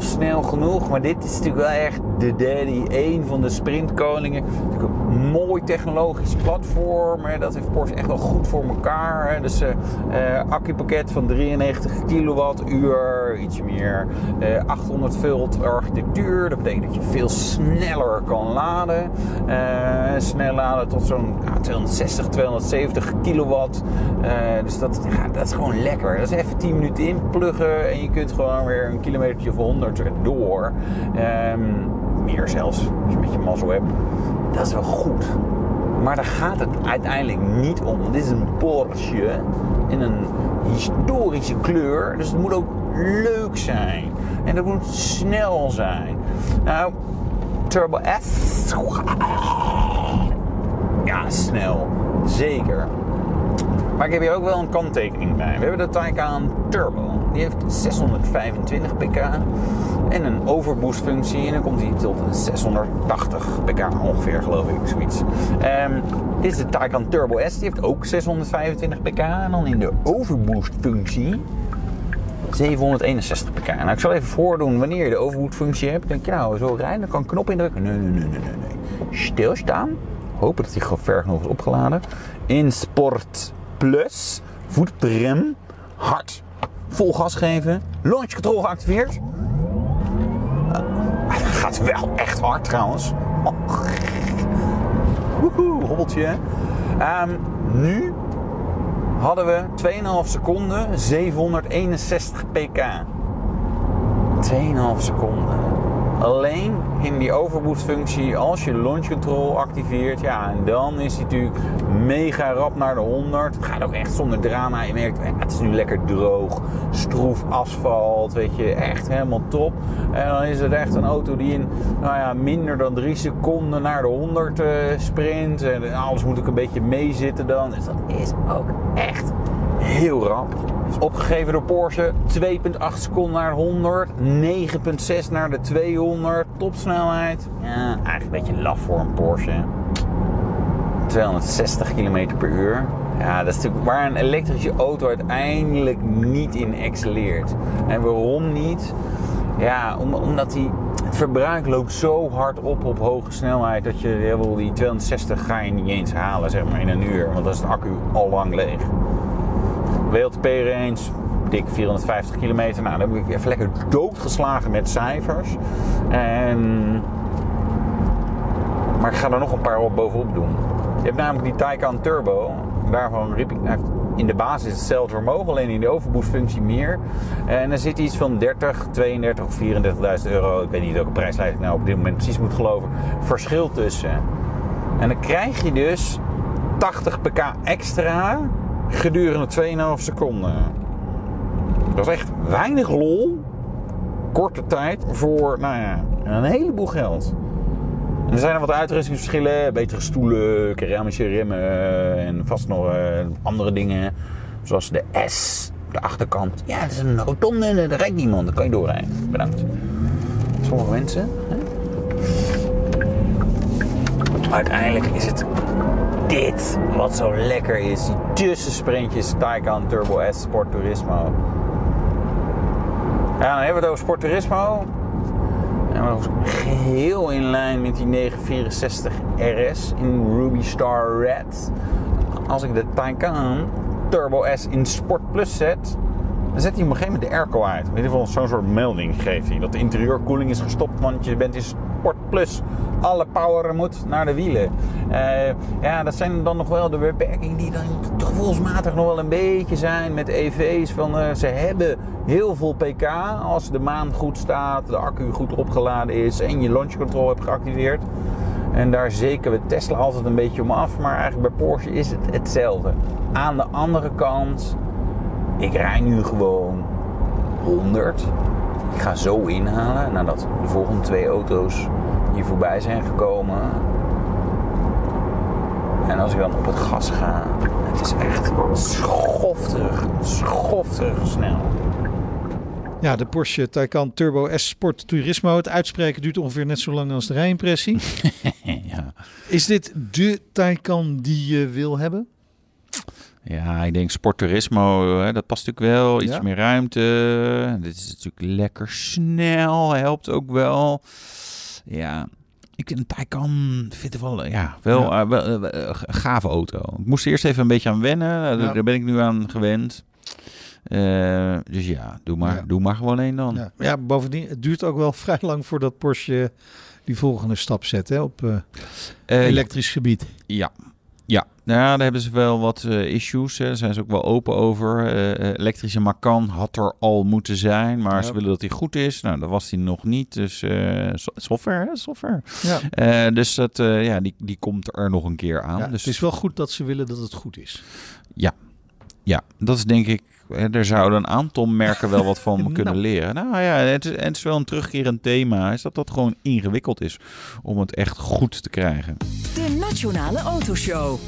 snel genoeg. Maar dit is natuurlijk wel echt de daddy. Een van de sprintkoningen. Een mooi technologisch platform. Hè. Dat heeft Porsche echt wel goed voor elkaar. Hè. Dus eh, accupakket van 93 kilowattuur. Iets meer. eh 800 volt architectuur. Dat betekent dat je veel sneller kan laden. Eh, snel laden tot zo'n ja, 260, 270 kilowatt. Eh, dus dat, ja, dat is gewoon lekker. Dat is even 10 minuten inpluggen. En je kunt gewoon weer een kilometertje of 100 door. Ehm, meer zelfs, als je een beetje mazzel hebt. Dat is wel goed. Maar daar gaat het uiteindelijk niet om. Dit is een Porsche in een historische kleur. Dus het moet ook leuk zijn. En het moet snel zijn. Nou, Turbo S. Ja, snel. Zeker. Maar ik heb hier ook wel een kanttekening bij. We hebben de Taycan Turbo. Die heeft 625 pk en een overboost functie. En dan komt hij tot een 680 pk ongeveer, geloof ik, zoiets. Ehm, dit is de Taycan Turbo S. Die heeft ook 625 pk. En dan in de overboost functie 761 pk. Nou, ik zal even voordoen wanneer je de overboost functie hebt. Denk je, nou, zo rijden, dan kan ik knop indrukken. Nee, nee, nee, nee, nee. nee. Stilstaan. Hopen dat hij ver genoeg is opgeladen. In Sport Plus. Voet op de rem. Hard. Vol gas geven. Launch control geactiveerd. Uh, het gaat wel echt hard trouwens. Oh. Hobbeltje. Ehm, nu hadden we 2,5 seconden 761 pk. 2,5 seconden. Alleen in die overboost functie, als je launch control activeert, ja, en dan is hij natuurlijk mega rap naar de 100. Het gaat ook echt zonder drama. Je merkt, het is nu lekker droog, stroef asfalt, weet je, echt helemaal top. En dan is het echt een auto die in nou ja, minder dan 3 seconden naar de 100 eh, sprint. En alles moet ook een beetje meezitten dan. Dus dat is ook echt heel rap. Opgegeven door Porsche 2,8 seconden naar de 100, 9,6 naar de 200, topsnelheid. Ja, eigenlijk een beetje laf voor een Porsche. 260 km per uur. Ja, dat is natuurlijk waar een elektrische auto uiteindelijk niet in excelleert. En waarom niet? Ja, om, omdat die, het verbruik loopt zo hard op op hoge snelheid dat je wel, die 260 ga je niet eens halen zeg maar, in een uur. Want dan is de accu al lang leeg. WLTP-range, dik 450 kilometer. Nou, dan heb ik even lekker doodgeslagen met cijfers. En... Maar ik ga er nog een paar op bovenop doen. Je hebt namelijk die Taycan Turbo. Daarvan riep ik, in de basis hetzelfde vermogen, alleen in de overboost functie meer. En er zit iets van 30, 32 of 34.000 euro. Ik weet niet welke prijslijst ik nou op dit moment precies moet geloven. Verschil tussen. En dan krijg je dus 80 pk extra gedurende 2,5 seconden. Dat is echt weinig lol. Korte tijd voor nou ja, een heleboel geld. En er zijn er wat uitrustingsverschillen. Betere stoelen, keramische remmen en vast nog eh, andere dingen. Zoals de S de achterkant. Ja, dat is een rotonde en daar rijdt niemand. Dan kan je doorrijden. Bedankt. Sommige mensen. Uiteindelijk is het dit wat zo lekker is. Tussensprintjes Taycan Turbo S Sport Turismo. Ja, dan hebben we het over Sport Turismo. En geheel in lijn met die 964 RS in Ruby Star Red. Als ik de Taycan Turbo S in Sport Plus zet, dan zet hij op een gegeven moment de airco uit. In ieder geval zo'n soort melding geeft hij. Dat de interieurkoeling is gestopt, want je bent in Sport Plus. Alle power moet naar de wielen. Uh, ja, dat zijn dan nog wel de beperkingen die dan gevoelsmatig nog wel een beetje zijn met EV's. Van, uh, ze hebben heel veel pk als de maan goed staat, de accu goed opgeladen is en je launch control hebt geactiveerd. En daar zekeren we Tesla altijd een beetje om af. Maar eigenlijk bij Porsche is het hetzelfde. Aan de andere kant, ik rij nu gewoon 100. Ik ga zo inhalen nadat de volgende twee auto's hier voorbij zijn gekomen. En als ik dan op het gas ga, het is echt schofterig, schofterig snel. Ja, de Porsche Taycan Turbo S Sport Turismo. Het uitspreken duurt ongeveer net zo lang als de rijimpressie. ja. Is dit de Taycan die je wil hebben? Ja, ik denk Sport Turismo, hè, dat past natuurlijk wel. Iets Ja. meer ruimte. Dit is natuurlijk lekker snel. Helpt ook wel. Ja, ik vind Taycan vind het wel, ja, wel, Ja. eh, wel eh, een gave auto. Ik moest er eerst even een beetje aan wennen. Eh, Ja. Daar ben ik nu aan gewend. Eh, dus ja, doe maar, Ja. doe maar gewoon één dan. Ja. bovendien, het duurt ook wel vrij lang voordat Porsche die volgende stap zet hè, op eh, Eh, elektrisch gebied. Ja. Ja, nou ja, daar hebben ze wel wat eh, issues. Hè. Daar zijn ze ook wel open over. Eh, eh, elektrische Macan had er al moeten zijn, maar Ja. ze willen dat hij goed is. Nou, dat was hij nog niet. Dus eh, so- software, hè, software. Ja. Eh, dus dat, eh, ja, die, die komt er nog een keer aan. Ja, dus het is wel goed dat ze willen dat het goed is. ja, ja, dat is denk ik. Er zouden een aantal merken wel wat van kunnen Nou. leren. Nou ja, het is, en het is wel een terugkerend thema. Is dat dat gewoon ingewikkeld is om het echt goed te krijgen. De Nationale Autoshow.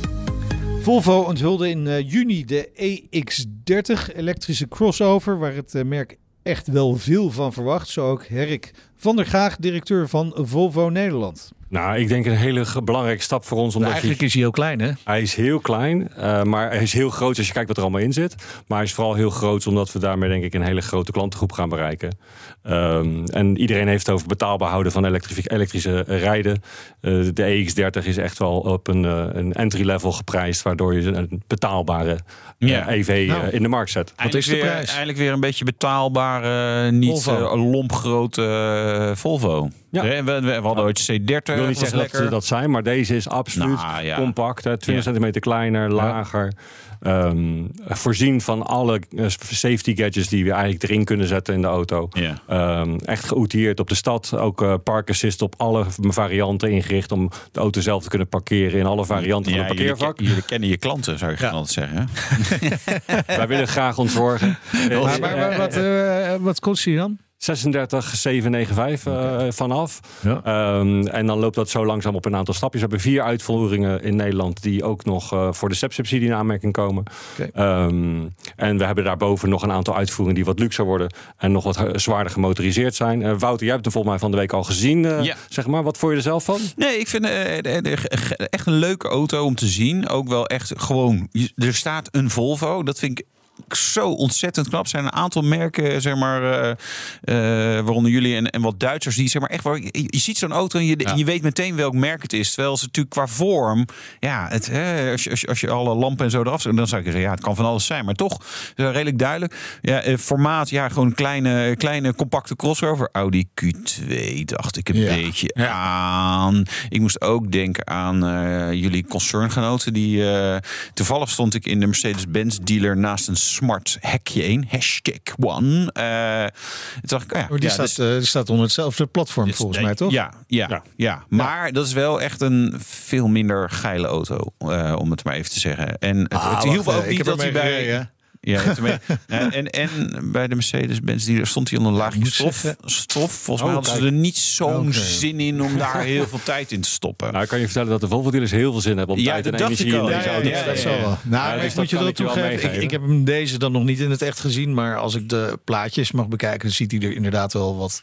Volvo onthulde in eh, juni de EX30 elektrische crossover, waar het eh, merk echt wel veel van verwacht. Zo ook Herrik van der Graag, directeur van Volvo Nederland. Nou, ik denk een hele belangrijke stap voor ons. Omdat eigenlijk je, is hij heel klein, hè? hij is heel klein, eh, maar hij is heel groot als je kijkt wat er allemaal in zit. Maar hij is vooral heel groot omdat we daarmee denk ik een hele grote klantengroep gaan bereiken. Ehm, en iedereen heeft het over betaalbaar houden van elektrische rijden. Eh, de EX30 is echt wel op een, eh, een entry-level geprijsd, waardoor je een betaalbare Ja. EV eh, Nou, in de markt zet. Eindelijk weer, Eindelijk weer een beetje betaalbare, niet Volvo. lompgrote eh, Volvo. Ja. We, we, we hadden ooit C30. Ik wil niet zeggen dat ze dat zijn, maar deze is absoluut Nou, ja. compact. Hè, 20 Ja. centimeter kleiner, lager. ehm, voorzien van alle eh, safety gadgets die we eigenlijk erin kunnen zetten in de auto. Ja. Ehm, echt geoutilleerd op de stad. Ook eh, park assist op alle varianten ingericht om de auto zelf te kunnen parkeren in alle varianten Ja, van het jullie, parkeervak. ke- jullie kennen je klanten, zou je altijd zeggen. hè? Wij willen graag ontzorgen. Maar, maar, maar wat, eh, wat kost hij dan? 36, 795 eh, vanaf. Ja. Ehm, en dan loopt dat zo langzaam op een aantal stapjes. We hebben vier uitvoeringen in Nederland die ook nog eh, voor de SEP-subsidie in aanmerking komen. Ehm, en we hebben daarboven nog een aantal uitvoeringen die wat luxer worden en nog wat eh, zwaarder gemotoriseerd zijn. Eh, Wouter, jij hebt hem volgens mij van de week al gezien. eh, Ja. Zeg maar, wat vond je er zelf van? Nee, ik vind echt een leuke auto om te zien. Ook wel echt gewoon. Er staat een Volvo. Dat vind ik zo ontzettend knap. Er zijn een aantal merken, zeg maar, eh, eh, waaronder jullie en, en wat Duitsers, die zeg maar echt waar je, je ziet zo'n auto en je, je weet meteen welk merk het is. Terwijl ze natuurlijk qua vorm, ja, het, hè, als, je, als, je, als je alle lampen en zo eraf zet, dan zou ik zeggen, ja, het kan van alles zijn, maar toch redelijk duidelijk. Ja, eh, formaat, ja, gewoon een kleine, kleine compacte crossover. Audi Q2 dacht ik een Ja. beetje aan. Ik moest ook denken aan eh, jullie concerngenoten. Die, eh, toevallig stond ik in de Mercedes-Benz dealer naast een smart hekje 1. Hashtag one. Eh, toen dacht ik, oh ja, Maar die, ja, staat, dus- eh, die staat onder hetzelfde platform dus- volgens nee, mij, toch? Ja, ja, ja. maar dat is wel echt een veel minder geile auto, eh, om het maar even te zeggen. En het, Ah, het hielp wacht, ook eh, niet dat hij bij... Ja, en, en bij de Mercedes-Benz die stond hij onder een laagje stof. zeggen- stof. Volgens mij Oh, hadden ze er niet zo'n zin in om daar heel veel tijd in te stoppen. Nou, ik kan je vertellen dat de Volvo-dealers heel veel zin hebben om Ja, tijd en dat dacht energie in deze auto ja, te ja, dat zal wel. Nou, dus moet je dat toegeven. Ik, ik heb hem deze dan nog niet in het echt gezien. Maar als ik de plaatjes mag bekijken, ziet hij er inderdaad wel wat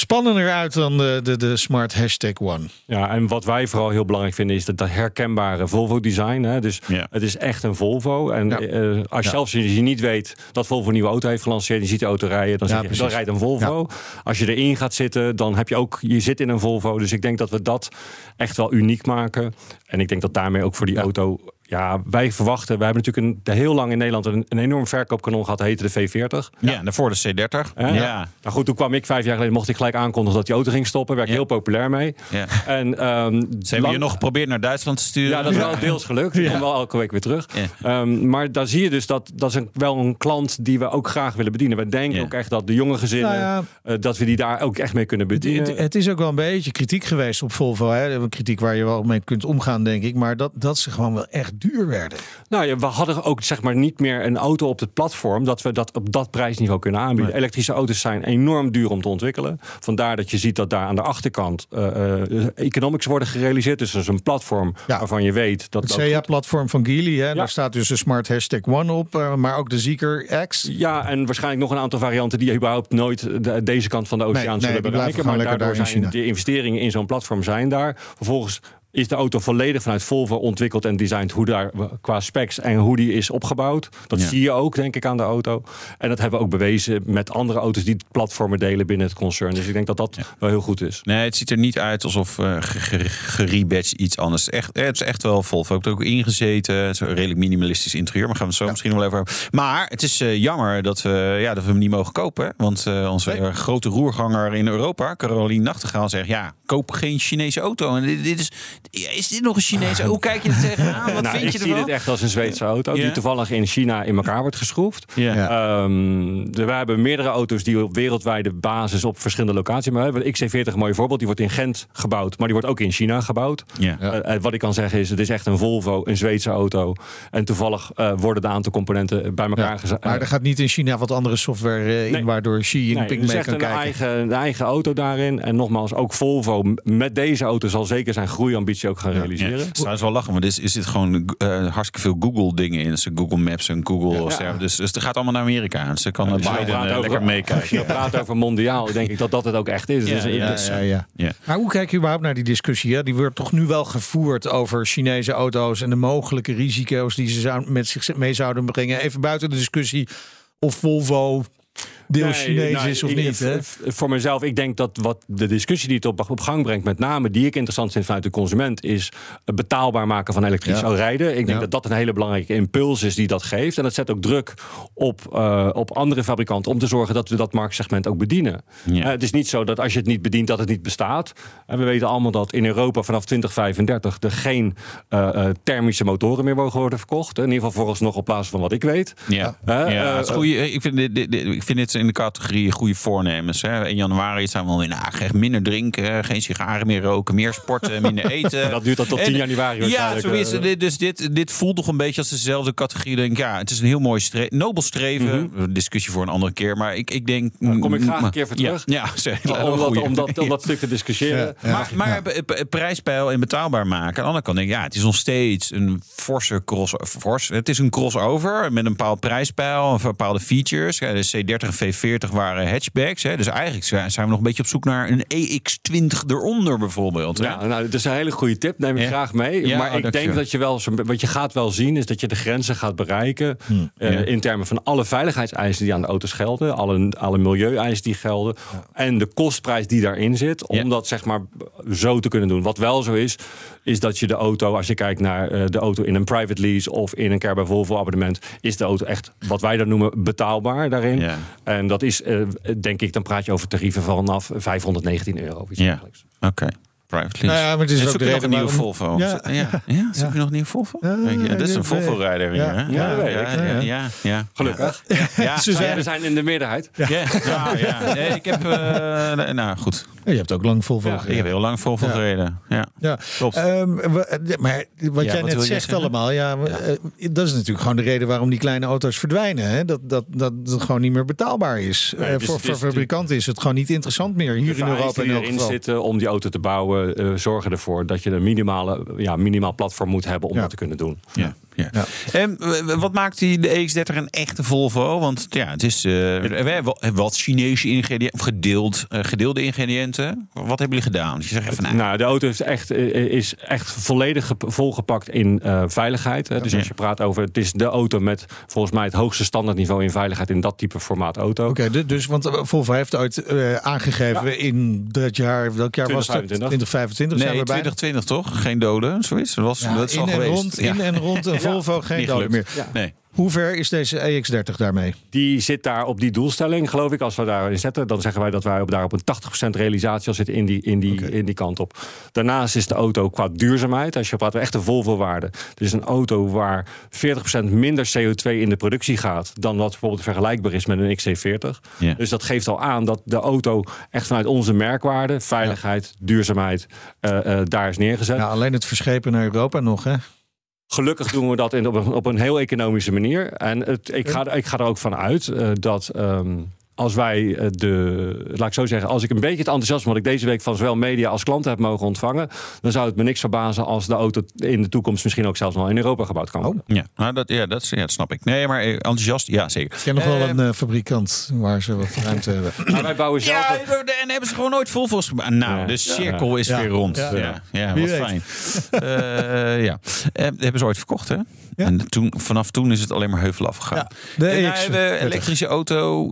spannender uit dan de, de, de Smart Hashtag One. Ja, en wat wij vooral heel belangrijk vinden is dat, dat herkenbare Volvo-design. Hè? Dus het is echt een Volvo. En eh, als je Ja. zelfs als je niet weet dat Volvo een nieuwe auto heeft gelanceerd, je ziet de auto rijden, dan, Ja, je, dan rijdt een Volvo. Als je erin gaat zitten, dan heb je ook, je zit in een Volvo. Dus ik denk dat we dat echt wel uniek maken. En ik denk dat daarmee ook voor die auto. Ja, wij verwachten. Wij hebben natuurlijk een, heel lang in Nederland een, een enorm verkoopkanon gehad, heette de V40. Ja, daarvoor de C30. Hè? Ja. Nou goed, toen kwam ik vijf jaar geleden, mocht ik gelijk aankondigen dat die auto ging stoppen. Werd ik heel populair mee. Ja. En, ehm, Ze hebben je nog geprobeerd naar Duitsland te sturen. ja, dat is wel deels gelukt. Ik kom wel elke week weer terug. Ehm, maar daar zie je dus dat dat is een, wel een klant die we ook graag willen bedienen. We denken ook echt dat de jonge gezinnen, Nou ja. eh, dat we die daar ook echt mee kunnen bedienen. Het, het is ook wel een beetje kritiek geweest op Volvo. Hè? Een kritiek waar je wel mee kunt omgaan, denk ik. Maar dat, dat ze gewoon wel echt duur werden. Nou ja, we hadden ook zeg maar niet meer een auto op het platform dat we dat op dat prijsniveau kunnen aanbieden. Elektrische auto's zijn enorm duur om te ontwikkelen. Vandaar dat je ziet dat daar aan de achterkant eh, economics worden gerealiseerd. Dus dat is een platform waarvan je weet dat Het dat CA-platform van Geely, hè? daar staat dus een Smart Hashtag One op. eh, maar ook de Zeker X. Ja, en waarschijnlijk nog een aantal varianten die überhaupt nooit de- deze kant van de oceaan Nee, nee, zullen blijven bereiken. Maar daardoor zijn de investeringen in zo'n platform zijn daar. Vervolgens is de auto volledig vanuit Volvo ontwikkeld en designed hoe daar qua specs en hoe die is opgebouwd. Dat Ja. zie je ook, denk ik, aan de auto. En dat hebben we ook bewezen met andere auto's die platformen delen binnen het concern. Dus ik denk dat dat wel heel goed is. Nee, het ziet er niet uit alsof uh, gerebadged iets anders. Echt, het is echt wel Volvo. Ik heb ook ingezeten. Het is een redelijk minimalistisch interieur. Maar gaan we het zo misschien wel even over. Maar het is uh, jammer dat we, ja, dat we hem niet mogen kopen. hè. Want uh, onze grote roerganger in Europa, Caroline Nachtegaal, zegt... ja, koop geen Chinese auto. En dit, dit is, is dit nog een Chinese? Hoe kijk je er tegenaan? Wat nou, vind ik je zie ervan? dit echt als een Zweedse auto Ja. die toevallig in China in elkaar wordt geschroefd. Ja. Ehm, we hebben meerdere auto's die op wereldwijde basis op verschillende locaties. Maar we hebben de XC40 een mooie voorbeeld. Die wordt in Gent gebouwd, maar die wordt ook in China gebouwd. Ja. Eh, eh, wat ik kan zeggen is, het is echt een Volvo, een Zweedse auto. En toevallig eh, worden de aantal componenten bij elkaar gezet. Maar er gaat niet in China wat andere software in, waardoor Xi Nee, Jinping is mee echt kan een kijken. eigen, een eigen auto daarin. En nogmaals, ook Volvo met deze auto zal zeker zijn groeiambitie ook gaan Ja, realiseren. het is trouwens wel lachen, want is, is dit gewoon eh, hartstikke veel Google dingen in. Dus Google Maps en Google. Ja. Dus, dus het gaat allemaal naar Amerika. Dus dan kan Ja, het dus Biden eh, lekker meekijken. Als je praat over mondiaal, denk ik dat dat het ook echt is. Ja, Dus, ja, dus- Ja, ja. Ja. Maar hoe kijk je überhaupt naar die discussie? Hè? Die wordt toch nu wel gevoerd over Chinese auto's en de mogelijke risico's die ze zou, met zich mee zouden brengen. Even buiten de discussie of Volvo deel Nee, Chinees nou, is of niet. Hè? Voor mezelf, ik denk dat wat de discussie die het op, op gang brengt, met name die ik interessant vind vanuit de consument, is het betaalbaar maken van elektrisch Ja. rijden. Ik denk Ja. dat dat een hele belangrijke impuls is die dat geeft. En dat zet ook druk op, eh, op andere fabrikanten om te zorgen dat we dat marktsegment ook bedienen. Ja. Eh, het is niet zo dat als je het niet bedient, dat het niet bestaat. En we weten allemaal dat in Europa vanaf 2035 er geen eh, thermische motoren meer mogen worden verkocht. In ieder geval vooralsnog op plaats van wat ik weet. Ja, ja het is goeie, ik, vind dit- ik vind dit in de categorie goede voornemens. Hè. In januari zijn we wel weer, nou, echt minder drinken, geen sigaren meer roken, meer sporten, minder eten. Dat duurt dan tot 10 januari Ja, zo is eh. het. Dus dit, dit voelt toch een beetje als dezelfde categorie. Denk, ja, het is een heel mooi stre nobel streven. Discussie voor een andere keer. Maar ik, ik denk... Daar kom ik graag mm, een keer voor ja, terug. Ja, zeker. om, dat, om, dat, om dat stuk te discussiëren. maar maar prijspeil en betaalbaar maken. Aan de andere kant denk ik, ja, het is nog steeds een forse cross. Fors, het is een crossover met een bepaald prijspeil, een bepaalde features. Ja, de C30 en V40 waren hatchbacks. Hè, dus eigenlijk zijn we nog een beetje op zoek naar een EX20 eronder bijvoorbeeld. hè. Ja, nou, dat is een hele goede tip. Neem ik Ja. graag mee. Ja, maar oh, ik denk dat je wel, wat je gaat wel zien, is dat je de grenzen gaat bereiken. eh, Ja. In termen van alle veiligheidseisen die aan de auto's gelden. Alle, alle milieueisen die gelden. En de kostprijs die daarin zit. Om dat zeg maar zo te kunnen doen. Wat wel zo is, is dat je de auto, als je kijkt naar eh, de auto in een private lease of in een Care Volvo abonnement, is de auto echt wat wij dan noemen betaalbaar daarin. Ja. En dat is, eh, denk ik, dan praat je over tarieven vanaf 519 euro. Iets Ja, oké. Private Nou ja, maar het is En ook zoek de je nog reden een nieuwe waarom- Volvo? Ja. Ja, ja, ja. zoek je nog een nieuwe Volvo? Ja, dat is een Volvo-rijder hier, ja, hè? ja, ja, ik. ja, ja, ja. Gelukkig. Ja, Ze Ja, zijn- we zijn in de meerderheid. Ja, ja, ja. Nee, ik heb... eh, nou, goed. Je hebt ook lang Volvo Ja, Ik gereden. heb heel lang Volvo Ja. gereden. Ja. Ja, Klopt. Ehm, we- maar wat Ja, jij wat net zegt allemaal, ja, eh, dat is natuurlijk gewoon de reden waarom die kleine auto's verdwijnen. Hè? Dat, dat, dat het gewoon niet meer betaalbaar is. Eh, voor fabrikanten is het gewoon niet interessant meer hier in Europa in elk geval. zitten om die auto te bouwen, eh, zorgen ervoor dat je een minimale, ja, minimaal platform moet hebben om Ja. dat te kunnen doen. Ja. ja. En w- wat maakt die de EX30 een echte Volvo? Want ja, het is eh, we hebben wat Chinese ingrediënten, of gedeeld, eh, gedeelde ingrediënten. Wat hebben jullie gedaan? Dus je zegt even, nou, Nou, de auto is echt, eh, is echt volledig gep- volgepakt in eh, veiligheid. Hè. Dus als je praat over, het is de auto met volgens mij het hoogste standaardniveau in veiligheid in dat type formaat auto. Oké, du- dus want eh, Volvo heeft ooit eh, aangegeven in dat jaar, welk jaar was het? 2025. 2025 zijn nee, we bij. 2020 toch? Geen doden, zoiets. Dat was, Ja, dat is al in, en geweest. rond, Ja. in en rond een Ja. Volvo geen Niet doden meer. Nee. Hoe ver is deze EX30 daarmee? Die zit daar op die doelstelling, geloof ik. Als we daarin zetten, dan zeggen wij dat wij op, daar op een 80% realisatie al zitten in die, in, die, in die kant op. Daarnaast is de auto qua duurzaamheid, als je praat over echte Volvo-waarde. Het is een auto waar 40% minder CO2 in de productie gaat dan wat bijvoorbeeld vergelijkbaar is met een XC40. Ja. Dus dat geeft al aan dat de auto echt vanuit onze merkwaarde, veiligheid, duurzaamheid, eh, eh, daar is neergezet. Ja, alleen het verschepen naar Europa nog, hè? Gelukkig doen we dat in, op, een, op een heel economische manier. En het, ik, ga, ik ga er ook van uit eh, dat ehm, als wij eh, de. Laat ik zo zeggen, als ik een beetje het enthousiasme wat ik deze week van zowel media als klanten heb mogen ontvangen. dan zou het me niks verbazen als de auto in de toekomst misschien ook zelfs nog in Europa gebouwd kan worden. Ja, nou, dat, ja, dat, ja, dat snap ik. Nee, maar eh, enthousiast, ja, zeker. Ik ken nog wel Eh, een fabrikant waar ze wat ruimte hebben. Maar wij bouwen zelf. Ja, en hebben ze gewoon nooit Volvo's gemaakt. Nou, Ja. de cirkel is Ja. weer rond. Ja. Ja, wat fijn. Eh, ja. Dat hebben ze ooit verkocht, hè? Ja. En toen, vanaf toen is het alleen maar heuvel afgegaan. Ja, de En nou, EX30. de elektrische auto,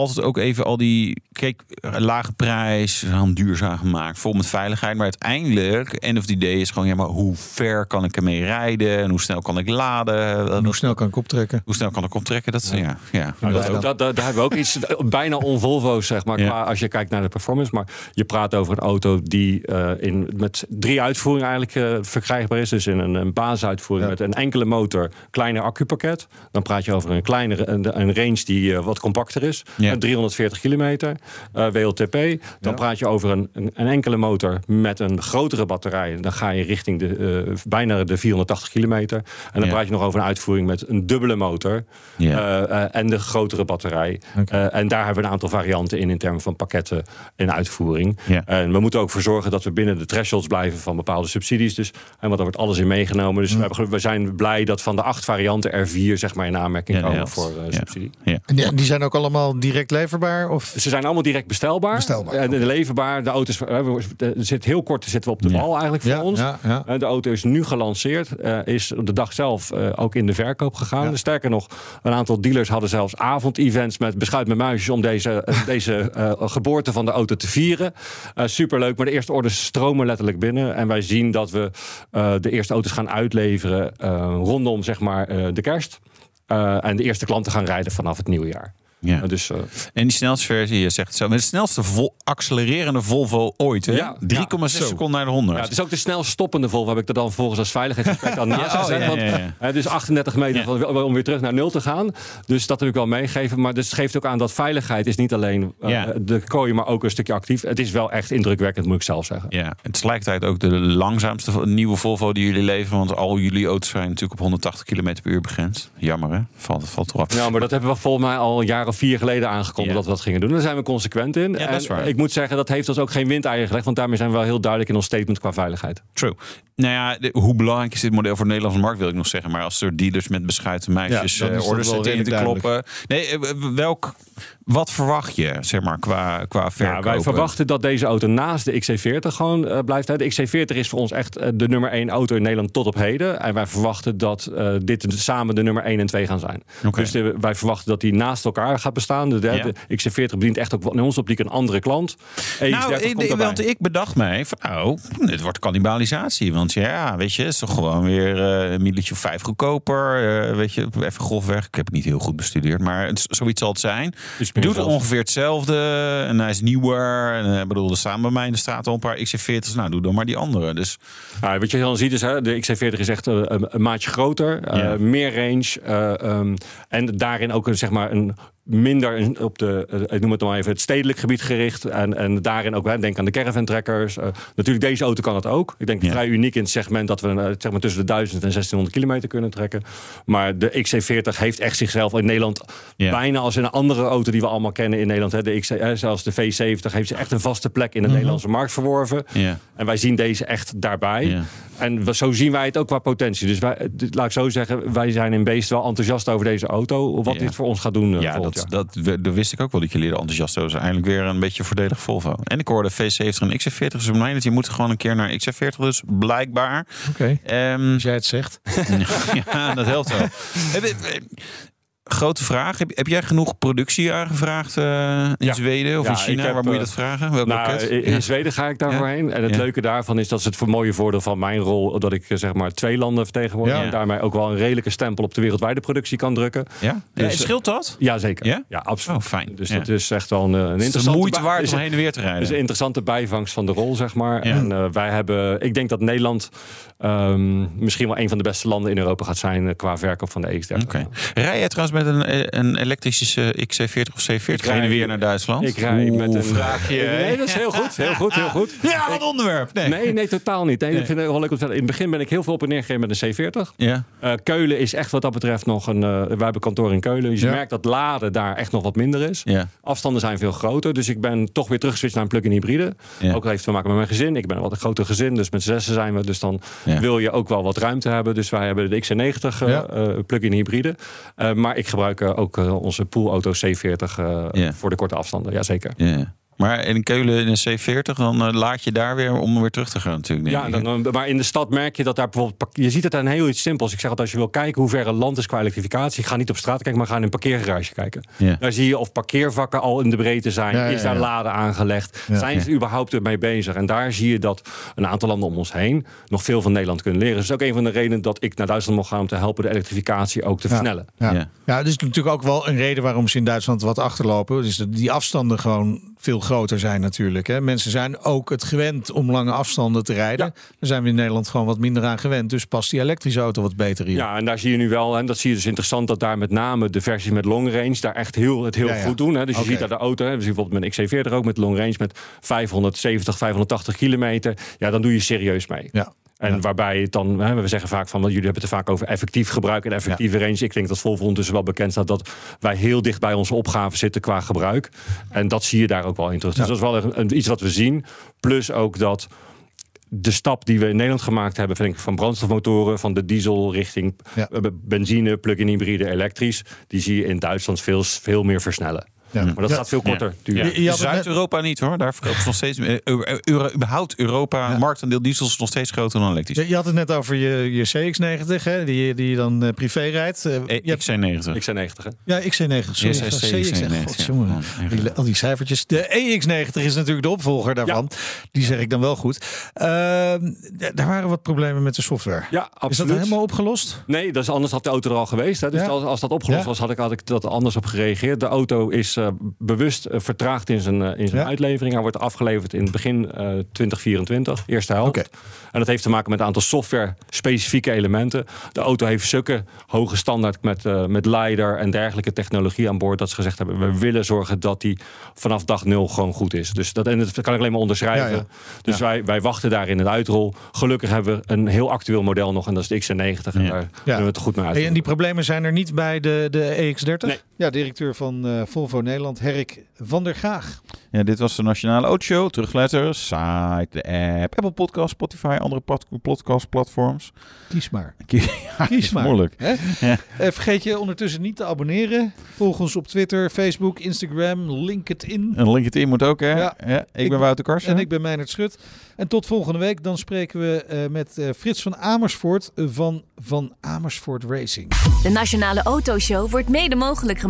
altijd ook even al die, kijk, lage prijs, dan duurzaam gemaakt, vol met veiligheid. Maar uiteindelijk, end of the day, is gewoon, ja, maar hoe ver kan ik ermee rijden? En hoe snel kan ik laden? En hoe snel kan ik optrekken? Hoe snel kan ik optrekken? Dat, ja, ja. Nou, dat, Ja. dat, dat- daar hebben we ook iets bijna on-Volvo's, zeg maar, Ja. qua, als je kijkt naar de performance. Maar je praat over een auto die eh, in, met drie uitvoeringen eigenlijk eh, verkrijgbaar is. Dus in een, een basisuitvoering Ja. met een enkele motor, kleiner accupakket. Dan praat je over een kleinere een, een range die eh, wat compacter is. Ja. Eh, 340 kilometer, eh, WLTP. Dan praat je over een, een, een enkele motor met een grotere batterij. Dan ga je richting de, eh, bijna de 480 kilometer. En dan Ja. praat je nog over een uitvoering met een dubbele motor. Ja. Eh, eh, en de grotere batterij. Eh, en daar hebben we een aantal varianten in in termen van pakketten en uitvoering. Ja. En we moeten ook voor zorgen dat we binnen de thresholds blijven van bepaalde subsidies. Dus, en want daar wordt alles in meegenomen. Dus we, hebben, geluk- we zijn blij dat van de acht varianten er vier zeg maar, in aanmerking komen voor eh, Ja. subsidie. En die, die zijn ook allemaal direct leverbaar? Of? Ze zijn allemaal direct bestelbaar. Bestelbaar, En leverbaar. De auto's, eh, we- er zit heel kort zitten we op de Ja. bal eigenlijk voor Ja, ons. ja, ja. Eh, De auto is nu gelanceerd, eh, is op de dag zelf eh, ook in de verkoop gegaan. Ja. Sterker nog, een aantal dealers hadden zelfs avondevents met beschuit met muisjes om deze, eh, deze eh, geboorte van de auto te vieren. Eh, superleuk, maar de eerste orders stromen letterlijk binnen. En wij zien dat we eh, de eerste auto's gaan uitleveren eh, rondom zeg maar, eh, de kerst. Eh, en de eerste klanten gaan rijden vanaf het nieuwe jaar. Ja. Dus, eh, En die snelste versie, je zegt het zo, met de snelste vol, accelererende Volvo ooit. hè? Ja, 3,6 ja, zo. seconden naar de 100. Ja, het is ook de snel stoppende Volvo, heb ik er dan volgens als veiligheidsaspect aan naast oh, gezet. want. Het is 38 meter van- om weer terug naar nul te gaan. Dus dat wil ik wel meegeven. Maar dus het geeft ook aan dat veiligheid is niet alleen eh, de kooi, maar ook een stukje actief. Het is wel echt indrukwekkend, moet ik zelf zeggen. Ja, het is tegelijkertijd ook de langzaamste nieuwe Volvo die jullie leveren. Want al jullie auto's zijn natuurlijk op 180 km per uur begrensd. Jammer hè? Valt, valt eraf. Ja, maar dat hebben we volgens mij al jaar of vier geleden aangekondigd dat we dat gingen doen. Daar zijn we consequent in. En ik moet zeggen, dat heeft ons ook geen windeieren gelegd. Want daarmee zijn we wel heel duidelijk in ons statement qua veiligheid. True. Nou ja, de- hoe belangrijk is dit model voor de Nederlandse markt, wil ik nog zeggen. Maar als er dealers met beschuiten meisjes Ja, eh, orders zitten in te kloppen. Nee, eh, welk, wat verwacht je, zeg maar, qua, qua verkopen? Ja, wij verwachten dat deze auto naast de XC40 gewoon eh, blijft. Hè. De XC40 is voor ons echt de nummer 1 auto in Nederland tot op heden. En wij verwachten dat eh, dit samen de nummer 1 en 2 gaan zijn. Dus de- wij verwachten dat die naast elkaar gaat bestaan. De, de, Ja. de XC40 bedient echt ook in onze optiek een andere klant. EX30 Nou, want ik bedacht mij van, nou, dit wordt cannibalisatie. Want ja, weet je, het is toch gewoon weer eh, een milletje of vijf goedkoper. eh, weet je, even grofweg. Ik heb het niet heel goed bestudeerd, maar het, zoiets zal het zijn. Dus Doet zelfs- ongeveer hetzelfde en hij is nieuwer. En, eh, bedoel, er staan bij mij in de straat al een paar XC40's. Nou, doe dan maar die andere. Dus Ja, wat je dan ziet is, hè, de XC40 is echt een, een maatje groter, meer range. eh, ehm, en daarin ook een, zeg maar een minder op de, eh, ik noem het maar even, het stedelijk gebied gericht. En, en daarin ook, hè, denk aan de caravan trekkers. Eh, natuurlijk, deze auto kan het ook. Ik denk Ja. vrij uniek in het segment dat we eh, zeg maar tussen de 1000 en 1600 kilometer kunnen trekken. Maar de XC40 heeft echt zichzelf in Nederland Ja. bijna als in een andere auto die we allemaal kennen in Nederland. Hè, de XC, zelfs de V70 heeft ze echt een vaste plek in de Nederlandse markt verworven. ja. En wij zien deze echt daarbij. En zo zien wij het ook qua potentie. Dus wij, d- laat ik zo zeggen, wij zijn in beest wel enthousiast over deze auto. Wat Ja. dit voor ons gaat doen eh, Ja, dat, jaar. dat, we- dat wist ik ook wel dat jullie er enthousiast over zijn. Eindelijk weer een beetje voordelig Volvo. En ik hoorde V70 en XC40. Dus op mij dat je moet gewoon een keer naar XC40. Dus blijkbaar. Oké. Ehm, Als jij het zegt. ja, dat helpt wel. Je- Grote vraag. Heb, heb jij genoeg productie aangevraagd eh, in Ja. Zweden of Ja, in China? heb, Waar moet je eh, dat vragen? Welk Nou, in in Ja. Zweden ga ik daarvoor heen. En het leuke daarvan is dat is het voor mooie voordeel van mijn rol... dat ik eh, zeg maar twee landen vertegenwoordig. En daarmee ook wel een redelijke stempel op de wereldwijde productie kan drukken. Ja? Dus, scheelt dat? Ja, zeker. Ja? Absoluut. Oh, fijn. Dus dat is echt wel een, een Het is interessante... moeite waard is om een- heen en weer te rijden. is een interessante bijvangst van de rol, zeg maar. En wij hebben... Ik denk dat Nederland ehm, misschien wel een van de beste landen in Europa gaat zijn... qua verkoop van de EX30. Oké. Rij jij trouwens met een, eh, een elektrische eh, XC40 of C40 Ik rij- weer naar Duitsland? Ik rij met een... vraagje. Nee, dat is heel goed. Heel goed, heel goed. Ja, wat onderwerp. Nee. Nee, nee, totaal niet. Nee, Nee. Dat vind ik wel leuk om te vertellen. In het begin ben ik heel veel op en neer gegeven met een C40. Ja. Eh, Keulen is echt wat dat betreft nog een... eh wij hebben kantoor in Keulen. Dus je Ja. merkt dat laden daar echt nog wat minder is. Ja. Afstanden zijn veel groter. Dus ik ben toch weer teruggeswitcht naar een plug-in hybride. Ja. Ook heeft te maken met mijn gezin. Ik ben een wat een groter gezin. Dus met zessen zijn we. Dus dan Ja. wil je ook wel wat ruimte hebben. Dus wij hebben de XC90 eh, Ja. eh, plug-in hybride. Eh, maar ik gebruik eh, ook eh, onze poolauto C40 eh, voor de korte afstanden. Jazeker. Ja. Maar in Keulen in een C40, dan eh, laat je daar weer om weer terug te gaan natuurlijk. Ja, dan, dan- maar in de stad merk je dat daar bijvoorbeeld... Je ziet het aan heel iets simpels. Ik zeg altijd, als je wil kijken hoe ver een land is qua elektrificatie... ga niet op straat kijken, maar ga in een parkeergarage kijken. Ja. Daar zie je of parkeervakken al in de breedte zijn. Ja, ja, is daar laden aangelegd? Ja. zijn ze überhaupt ermee bezig? En daar zie je dat een aantal landen om ons heen... nog veel van Nederland kunnen leren. Dus dat is ook een van de redenen dat ik naar Duitsland mocht gaan... om te helpen de elektrificatie ook te versnellen. Ja. Ja. Ja. dat is natuurlijk ook wel een reden waarom ze in Duitsland wat achterlopen. Dus dat die afstanden gewoon veel groter zijn natuurlijk. Hè. Mensen zijn ook het gewend om lange afstanden te rijden. Ja. Daar zijn we in Nederland gewoon wat minder aan gewend. Dus past die elektrische auto wat beter hier. Ja, en daar zie je nu wel, en dat zie je dus interessant, dat daar met name de versies met long range daar echt heel, het heel Ja, ja. goed doen. Hè. Dus je ziet daar de auto, hè. zien bijvoorbeeld met een XC40 ook met long range met 570, 580 kilometer. Ja, dan doe je serieus mee. Ja. En Ja. waarbij het dan, hè, we zeggen vaak van, jullie hebben het er vaak over effectief gebruik en effectieve range. Ik denk dat Volvo ondertussen wel bekend staat dat wij heel dicht bij onze opgave zitten qua gebruik. En dat zie je daar ook wel in terug. Dus dat is wel een- iets wat we zien. Plus ook dat de stap die we in Nederland gemaakt hebben, vind ik van brandstofmotoren, van de diesel richting Ja. eh, benzine, plug-in hybride, elektrisch, die zie je in Duitsland veel, veel meer versnellen. Ja. Maar dat Ja. gaat veel korter duren. Zuid-Europa niet hoor. Daar verkoopt ze nog steeds. eh, Euro, Euro- überhaupt Europa, marktaandeel diesel is nog steeds groter dan elektrisch. Je, je had het net over je, je CX-90, hè, die, je- die je dan eh, privé rijdt. Eh, Eh, je hebt- XC90. XC90. hè? ja, XC90. Sorry, Ja, CX-90. CX-90, Godjongen. ja. Ja, Die- Al die cijfertjes. De EX90 is natuurlijk de opvolger daarvan. Die zeg ik dan wel goed. Ehm, daar waren wat problemen met de software. Ja, Is dat absoluut. helemaal opgelost? Nee, dus anders had de auto er al geweest. Hè. Dus Ja. als, als dat opgelost Ja. was, had ik, had ik dat anders op gereageerd. De auto is eh, bewust eh, vertraagd in zijn, eh, in zijn Ja. uitlevering. Hij wordt afgeleverd in het begin eh 2024, eerste helft. En dat heeft te maken met een aantal software-specifieke elementen. De auto heeft zulke hoge standaard met, eh, met LiDAR en dergelijke technologie aan boord... dat ze gezegd hebben, we willen zorgen dat die vanaf dag nul gewoon goed is. Dus dat, en dat kan ik alleen maar onderschrijven. Ja, ja. Dus Wij, wij wachten daar in het uitrol. Gelukkig hebben we een heel actueel model nog en dat is de XC90. En daar kunnen we het goed mee uit. En die problemen zijn er niet bij de, de EX30? Nee. Ja, directeur van eh, Volvo Nederland, Herrik van der Gaag. Ja, dit was de Nationale Autoshow. Terugletter, site, de app, Apple Podcast, Spotify, andere pod- podcastplatforms. Kies maar. Ja, Kies is maar. Moeilijk. Hè? Ja. Eh, vergeet je ondertussen niet te abonneren. Volg ons op Twitter, Facebook, Instagram, LinkedIn. En LinkedIn moet ook, hè? Ja. Ja. ik, Ik- ben Wouter Karsen. En ik ben Meijnerd Schut. En tot volgende week. Dan spreken we eh, met eh, Frits van Amersfoort van Van Amersfoort Racing. De Nationale Autoshow wordt mede mogelijk